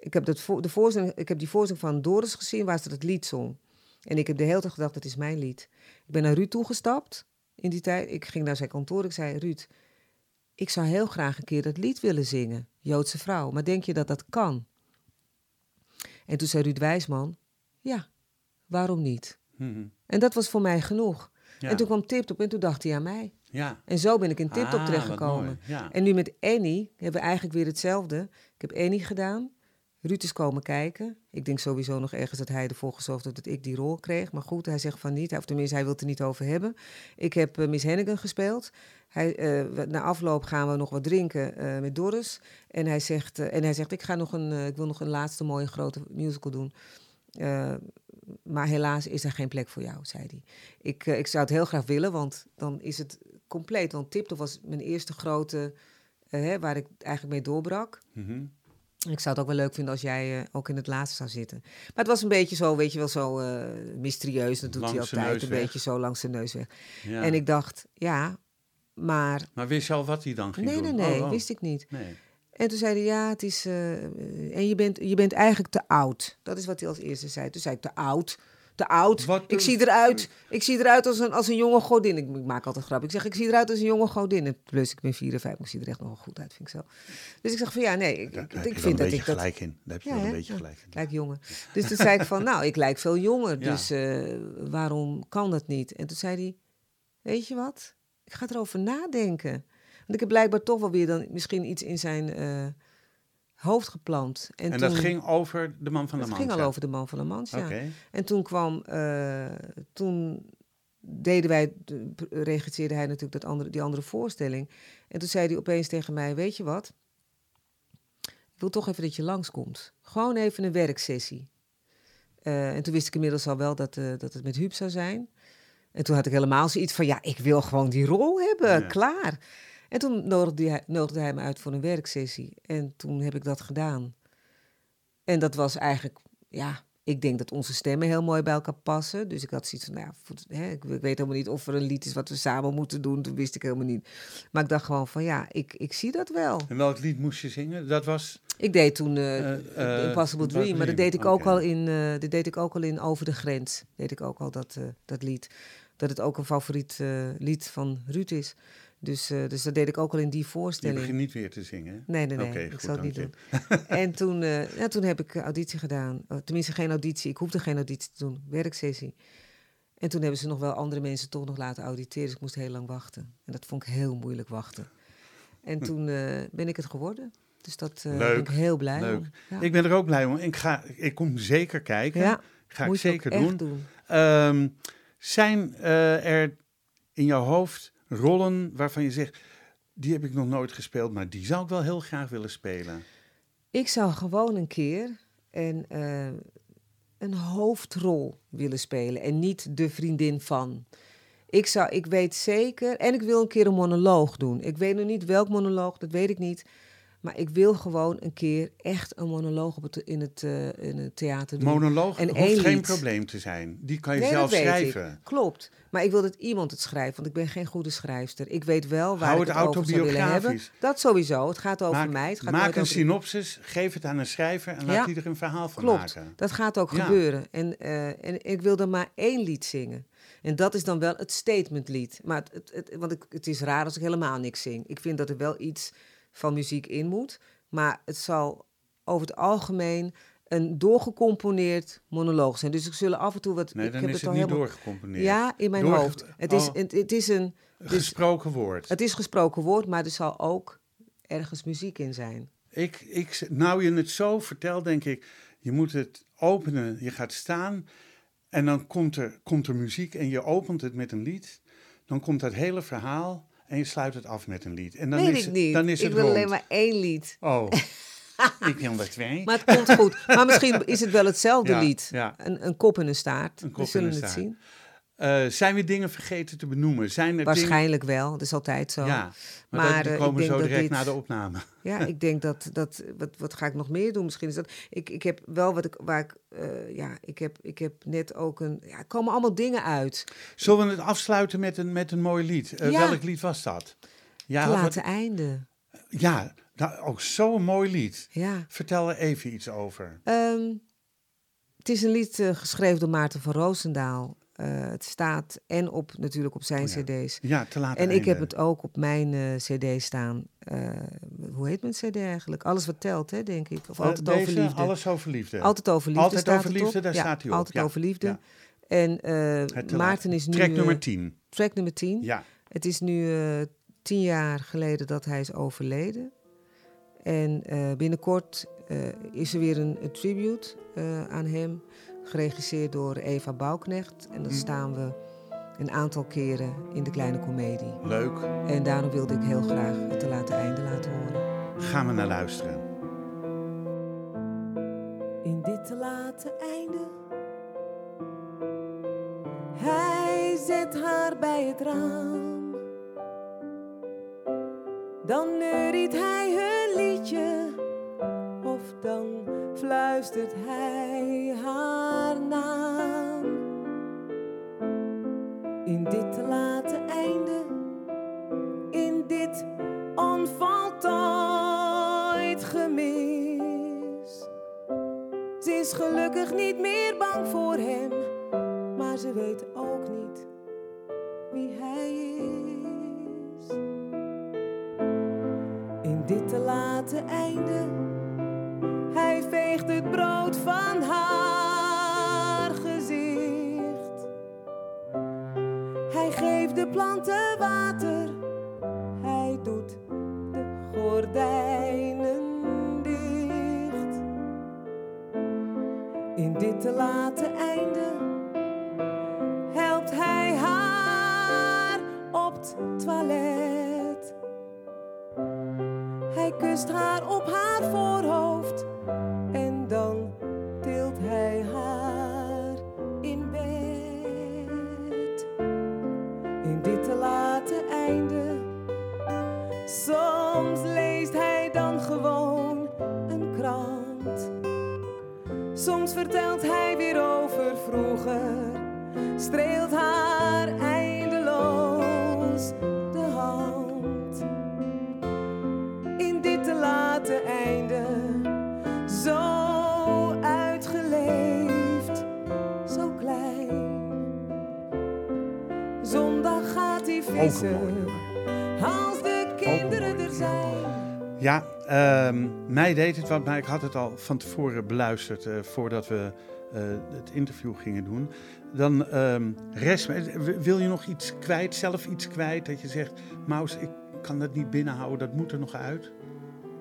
[SPEAKER 3] Ik heb, dat de voorstelling, ik heb die voorstelling van Doris gezien waar ze dat lied zong. En ik heb de hele tijd gedacht, dat is mijn lied. Ik ben naar Ruud toegestapt in die tijd. Ik ging naar zijn kantoor. Ik zei, Ruud, ik zou heel graag een keer dat lied willen zingen. Joodse vrouw. Maar denk je dat dat kan? En toen zei Ruud Wijsman, ja, waarom niet?
[SPEAKER 2] Mhm.
[SPEAKER 3] En dat was voor mij genoeg.
[SPEAKER 2] Ja.
[SPEAKER 3] En toen kwam Tiptop en toen dacht hij aan mij.
[SPEAKER 2] ja.
[SPEAKER 3] En zo ben ik in Tiptop
[SPEAKER 2] Ah,
[SPEAKER 3] terechtgekomen.
[SPEAKER 2] ja.
[SPEAKER 3] En nu met Annie hebben we eigenlijk weer hetzelfde. Ik heb Annie gedaan. Ruud is komen kijken. Ik denk sowieso nog ergens dat hij ervoor gezorgd heeft dat ik die rol kreeg. Maar goed, hij zegt van niet. Of tenminste, hij wil het er niet over hebben. Ik heb eh, Miss Hennigan gespeeld. Hij, eh, na afloop gaan we nog wat drinken eh, met Doris. En hij zegt, en hij zegt ik, ga nog een, ik wil nog een laatste mooie grote musical doen. Maar helaas is er geen plek voor jou, zei hij. Ik, eh, ik zou het heel graag willen, want dan is het compleet. Want Tiptop was mijn eerste grote, eh, hè, waar ik eigenlijk mee doorbrak.
[SPEAKER 2] Mhm.
[SPEAKER 3] Ik zou het ook wel leuk vinden als jij eh, ook in het laatste zou zitten. Maar het was een beetje zo, weet je wel, zo mysterieus. Dat doet hij
[SPEAKER 2] Langs
[SPEAKER 3] altijd, een
[SPEAKER 2] weg.
[SPEAKER 3] beetje zo langs de neus weg.
[SPEAKER 2] Ja.
[SPEAKER 3] En ik dacht, ja, maar...
[SPEAKER 2] Maar wist je al wat hij dan ging
[SPEAKER 3] Nee,
[SPEAKER 2] doen?
[SPEAKER 3] nee, nee,
[SPEAKER 2] Oh, oh.
[SPEAKER 3] wist ik niet.
[SPEAKER 2] Nee.
[SPEAKER 3] En toen zei hij, ja, het is... eh, eh, en je bent, je bent eigenlijk te oud. Dat is wat hij als eerste zei. Toen zei ik, te oud? Te oud?
[SPEAKER 2] Wat
[SPEAKER 3] ik
[SPEAKER 2] een-
[SPEAKER 3] zie eruit, ik zie eruit als een, als een jonge godin. Ik, ik maak altijd grap. Ik zeg, ik zie eruit als een jonge godin. Plus, ik ben 54, ik zie er echt nog wel goed uit, vind ik zo. Dus ik zeg van, ja, nee, ik,
[SPEAKER 2] Daar
[SPEAKER 3] ik,
[SPEAKER 2] heb
[SPEAKER 3] ik
[SPEAKER 2] je wel
[SPEAKER 3] vind
[SPEAKER 2] een
[SPEAKER 3] dat
[SPEAKER 2] beetje
[SPEAKER 3] ik dat...
[SPEAKER 2] gelijk in. Daar heb je
[SPEAKER 3] Ja,
[SPEAKER 2] wel een beetje
[SPEAKER 3] Ja,
[SPEAKER 2] gelijk in.
[SPEAKER 3] Ik lijk jonger. Dus toen zei ik van, nou, ik lijk veel jonger.
[SPEAKER 2] Ja.
[SPEAKER 3] Dus eh, waarom kan dat niet? En toen zei hij, weet je wat? Ik ga erover nadenken. Want ik heb blijkbaar toch wel weer dan misschien iets in zijn eh, hoofd geplant. En,
[SPEAKER 2] En,
[SPEAKER 3] toen,
[SPEAKER 2] dat ging over de man van de
[SPEAKER 3] het
[SPEAKER 2] man.
[SPEAKER 3] ging al over de man van de mans, ja. En toen kwam, eh, toen deden wij, de- regisseerde hij natuurlijk dat andere, die andere voorstelling. En toen zei hij opeens tegen mij, weet je wat? Ik wil toch even dat je langskomt. Gewoon even een werksessie. Eh, en toen wist ik inmiddels al wel dat, dat het met Huub zou zijn. En toen had ik helemaal zoiets van, ja, ik wil gewoon die rol hebben,
[SPEAKER 2] Ja.
[SPEAKER 3] klaar. En toen nodigde hij, nodigde hij me uit voor een werksessie. En toen heb ik dat gedaan. En dat was eigenlijk, ja, ik denk dat onze stemmen heel mooi bij elkaar passen. Dus ik had zoiets van, nou ja, hè, ik, weet helemaal niet of er een lied is wat we samen moeten doen. Dat wist ik helemaal niet. Maar ik dacht gewoon van, ja, ik, ik zie dat wel.
[SPEAKER 2] En welk lied moest je zingen? Dat was...
[SPEAKER 3] Ik deed toen The
[SPEAKER 2] eh,
[SPEAKER 3] Impossible Dream, maar dat deed ik ook al in, dat deed ik ook al in Over de Grens. Deed ik ook al dat, dat lied. Dat het ook een favoriet lied van Ruud is. Dus, eh, dus dat deed ik ook al in die
[SPEAKER 2] Je
[SPEAKER 3] voorstelling.
[SPEAKER 2] begint niet weer te zingen.
[SPEAKER 3] Nee, nee, nee. Ik
[SPEAKER 2] goed,
[SPEAKER 3] zal het niet doen. en toen, eh, ja, toen heb ik auditie gedaan. Eh, tenminste, geen auditie. Ik hoefde geen auditie te doen. Werksessie. En toen hebben ze nog wel andere mensen toch nog laten auditeren. Dus ik moest heel lang wachten. En dat vond ik heel moeilijk wachten. En toen eh, ben ik het geworden. Dus dat ben ik heel blij
[SPEAKER 2] leuk.
[SPEAKER 3] om. Ja,
[SPEAKER 2] Ik ben er ook blij om. Ik, ga, ik kom zeker kijken.
[SPEAKER 3] ja
[SPEAKER 2] Ga ik
[SPEAKER 3] je
[SPEAKER 2] zeker
[SPEAKER 3] echt
[SPEAKER 2] doen.
[SPEAKER 3] doen.
[SPEAKER 2] Ehm, zijn er in jouw hoofd rollen waarvan je zegt, die heb ik nog nooit gespeeld, maar die zou ik wel heel graag willen spelen?
[SPEAKER 3] Ik zou gewoon een keer een, eh, een hoofdrol willen spelen en niet de vriendin van. Ik, zou, ik weet zeker, en ik wil een keer een monoloog doen. Ik weet nog niet welk monoloog, dat weet ik niet. Maar ik wil gewoon een keer echt een monoloog op het, in, het, eh, in het theater doen.
[SPEAKER 2] Monoloog
[SPEAKER 3] En
[SPEAKER 2] hoeft geen
[SPEAKER 3] lied.
[SPEAKER 2] probleem te zijn. Die kan je
[SPEAKER 3] Nee,
[SPEAKER 2] zelf
[SPEAKER 3] weet
[SPEAKER 2] schrijven.
[SPEAKER 3] ik. Klopt. Maar ik wil dat iemand het schrijft, want ik ben geen goede schrijfster. Ik weet wel waar
[SPEAKER 2] Hou
[SPEAKER 3] ik
[SPEAKER 2] het
[SPEAKER 3] het over zou willen hebben. Dat sowieso. Het gaat over
[SPEAKER 2] maak
[SPEAKER 3] mij. Het gaat
[SPEAKER 2] maak een
[SPEAKER 3] over
[SPEAKER 2] synopsis, geef het aan een schrijver en laat die er een verhaal van
[SPEAKER 3] Klopt,
[SPEAKER 2] maken.
[SPEAKER 3] dat gaat ook
[SPEAKER 2] Ja.
[SPEAKER 3] gebeuren. En, eh, en ik wil dan maar één lied zingen. En dat is dan wel het statementlied. Maar het, het, het- want ik, het is raar als ik helemaal niks zing. Ik vind dat er wel iets van muziek in moet. Maar het zal over het algemeen een doorgecomponeerd monoloog zijn. Dus ik zullen af en toe wat...
[SPEAKER 2] Nee,
[SPEAKER 3] ik
[SPEAKER 2] dan
[SPEAKER 3] heb
[SPEAKER 2] is het
[SPEAKER 3] al
[SPEAKER 2] niet
[SPEAKER 3] helemaal-
[SPEAKER 2] doorgecomponeerd.
[SPEAKER 3] Ja, in mijn hoofd. Het is,
[SPEAKER 2] Oh.
[SPEAKER 3] het, het is een... Dus,
[SPEAKER 2] Gesproken woord.
[SPEAKER 3] het is gesproken woord, maar er zal ook ergens muziek in zijn.
[SPEAKER 2] Ik, ik, nou je het zo vertelt, denk ik, je moet het openen, je gaat staan en dan komt er, komt er muziek en je opent het met een lied. Dan komt dat hele verhaal en je sluit het af met een lied. En dan
[SPEAKER 3] Weet
[SPEAKER 2] is,
[SPEAKER 3] ik niet.
[SPEAKER 2] Dan is
[SPEAKER 3] ik
[SPEAKER 2] het
[SPEAKER 3] wil
[SPEAKER 2] rond.
[SPEAKER 3] alleen maar één lied.
[SPEAKER 2] Oh, ik wil er twee.
[SPEAKER 3] Maar het komt goed. Maar misschien is het wel hetzelfde
[SPEAKER 2] Ja,
[SPEAKER 3] lied.
[SPEAKER 2] ja.
[SPEAKER 3] Een, een kop en een staart.
[SPEAKER 2] Een kop
[SPEAKER 3] We
[SPEAKER 2] en
[SPEAKER 3] zullen
[SPEAKER 2] een
[SPEAKER 3] het
[SPEAKER 2] staart.
[SPEAKER 3] zien.
[SPEAKER 2] Eh, zijn we dingen vergeten te benoemen? Zijn er dingen...
[SPEAKER 3] Waarschijnlijk wel. Dat is altijd zo.
[SPEAKER 2] Ja, maar,
[SPEAKER 3] Maar,
[SPEAKER 2] dat, die
[SPEAKER 3] eh, ik
[SPEAKER 2] komen
[SPEAKER 3] denk
[SPEAKER 2] zo direct
[SPEAKER 3] dit-
[SPEAKER 2] na de opname.
[SPEAKER 3] Ja, ik denk dat, dat wat, wat ga ik nog meer doen? Misschien is dat. Ik, ik heb wel wat ik waar ik. eh, ja, ik heb, ik heb net ook een. Ja, er komen allemaal dingen uit.
[SPEAKER 2] Zullen we het afsluiten met een, met een mooi lied?
[SPEAKER 3] Ja.
[SPEAKER 2] Welk lied was dat? Ja,
[SPEAKER 3] Te
[SPEAKER 2] wat-
[SPEAKER 3] laten einde.
[SPEAKER 2] ja nou, ook zo'n mooi lied.
[SPEAKER 3] Ja.
[SPEAKER 2] Vertel er even iets over.
[SPEAKER 3] Ehm, het is een lied geschreven door Maarten van Roosendaal. Eh, het staat en op natuurlijk op zijn
[SPEAKER 2] Oh ja.
[SPEAKER 3] cd's.
[SPEAKER 2] Ja, te laat
[SPEAKER 3] En ik heb het ook op mijn eh, cd staan. Eh, hoe heet mijn cd eigenlijk? Alles wat telt, hè, denk ik. Of altijd over liefde.
[SPEAKER 2] Alles over liefde.
[SPEAKER 3] Altijd over liefde
[SPEAKER 2] Altijd
[SPEAKER 3] staat
[SPEAKER 2] over liefde, daar
[SPEAKER 3] ja,
[SPEAKER 2] staat hij op.
[SPEAKER 3] Altijd
[SPEAKER 2] Ja,
[SPEAKER 3] over liefde. En Maarten is nu...
[SPEAKER 2] Track nummer 10.
[SPEAKER 3] track nummer 10.
[SPEAKER 2] Ja.
[SPEAKER 3] Het is nu tien jaar geleden dat hij is overleden. En binnenkort is er weer een, een tribute aan hem. Geregisseerd door Eva Bouwknecht. En dan
[SPEAKER 2] Hm.
[SPEAKER 3] staan we een aantal keren in de kleine komedie.
[SPEAKER 2] Leuk.
[SPEAKER 3] En daarom wilde ik heel graag het te laten einde laten horen.
[SPEAKER 2] Gaan we naar luisteren.
[SPEAKER 3] In dit te late einde. Hij zet haar bij het raam. Dan neuriet hij hun liedje. Of dan fluistert hij gelukkig niet meer bang voor hem, maar ze weet ook niet wie hij is. In dit te late einde, hij veegt het brood van haar gezicht. Hij geeft de planten water, hij doet de gordijnen dit te late einde helpt hij haar op het toilet. Hij kust haar op haar voorhoofd en vertelt hij weer over vroeger, streelt haar eindeloos de hand. In dit te late einde, zo uitgeleefd, zo klein. Zondag gaat hij
[SPEAKER 2] Ook een
[SPEAKER 3] vissen.
[SPEAKER 2] mooi nummer. Ja, ehm, mij deed het wat, maar ik had het al van tevoren beluisterd uh, voordat we uh, het interview gingen doen. Dan um, rest, wil je nog iets kwijt, zelf iets kwijt, dat je zegt, Maus, ik kan dat niet binnenhouden, dat moet er nog uit?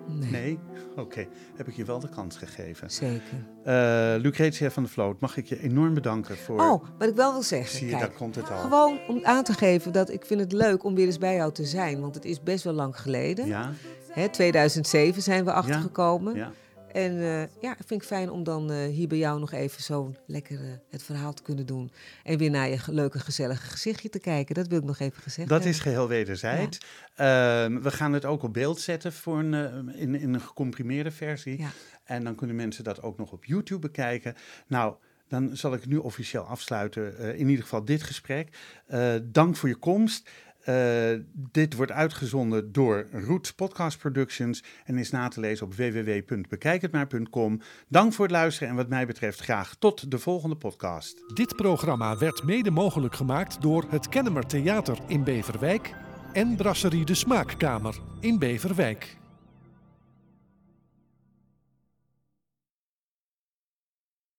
[SPEAKER 3] Nee.
[SPEAKER 2] nee? Oké, heb ik je wel de kans gegeven.
[SPEAKER 3] Zeker.
[SPEAKER 2] Uh, Lucretia van der Vloot, mag ik je enorm bedanken voor...
[SPEAKER 3] Oh, wat ik wel wil zeggen.
[SPEAKER 2] Zie je,
[SPEAKER 3] kijk,
[SPEAKER 2] daar komt het al.
[SPEAKER 3] Gewoon om aan te geven dat ik vind het leuk om weer eens bij jou te zijn. Want het is best wel lang geleden.
[SPEAKER 2] Ja.
[SPEAKER 3] Hè, 2007 zijn we achtergekomen.
[SPEAKER 2] Ja.
[SPEAKER 3] En uh, ja, vind ik fijn om dan uh, hier bij jou nog even zo lekker uh, het verhaal te kunnen doen. En weer naar je leuke, gezellige gezichtje te kijken. Dat wil ik nog even gezegd
[SPEAKER 2] Dat
[SPEAKER 3] hebben.
[SPEAKER 2] is geheel wederzijds. Ja. we gaan het ook op beeld zetten voor een, in, in een gecomprimeerde versie.
[SPEAKER 3] Ja.
[SPEAKER 2] En dan kunnen mensen dat ook nog op YouTube bekijken. Nou, dan zal ik nu officieel afsluiten. in ieder geval dit gesprek. dank voor je komst. Uh, dit wordt uitgezonden door Roots Podcast Productions en is na te lezen op www.bekijkhetmaar.com. Dank voor het luisteren en wat mij betreft graag tot de volgende podcast.
[SPEAKER 1] Dit programma werd mede mogelijk gemaakt door het Kennemer Theater in Beverwijk en Brasserie de Smaakkamer in Beverwijk.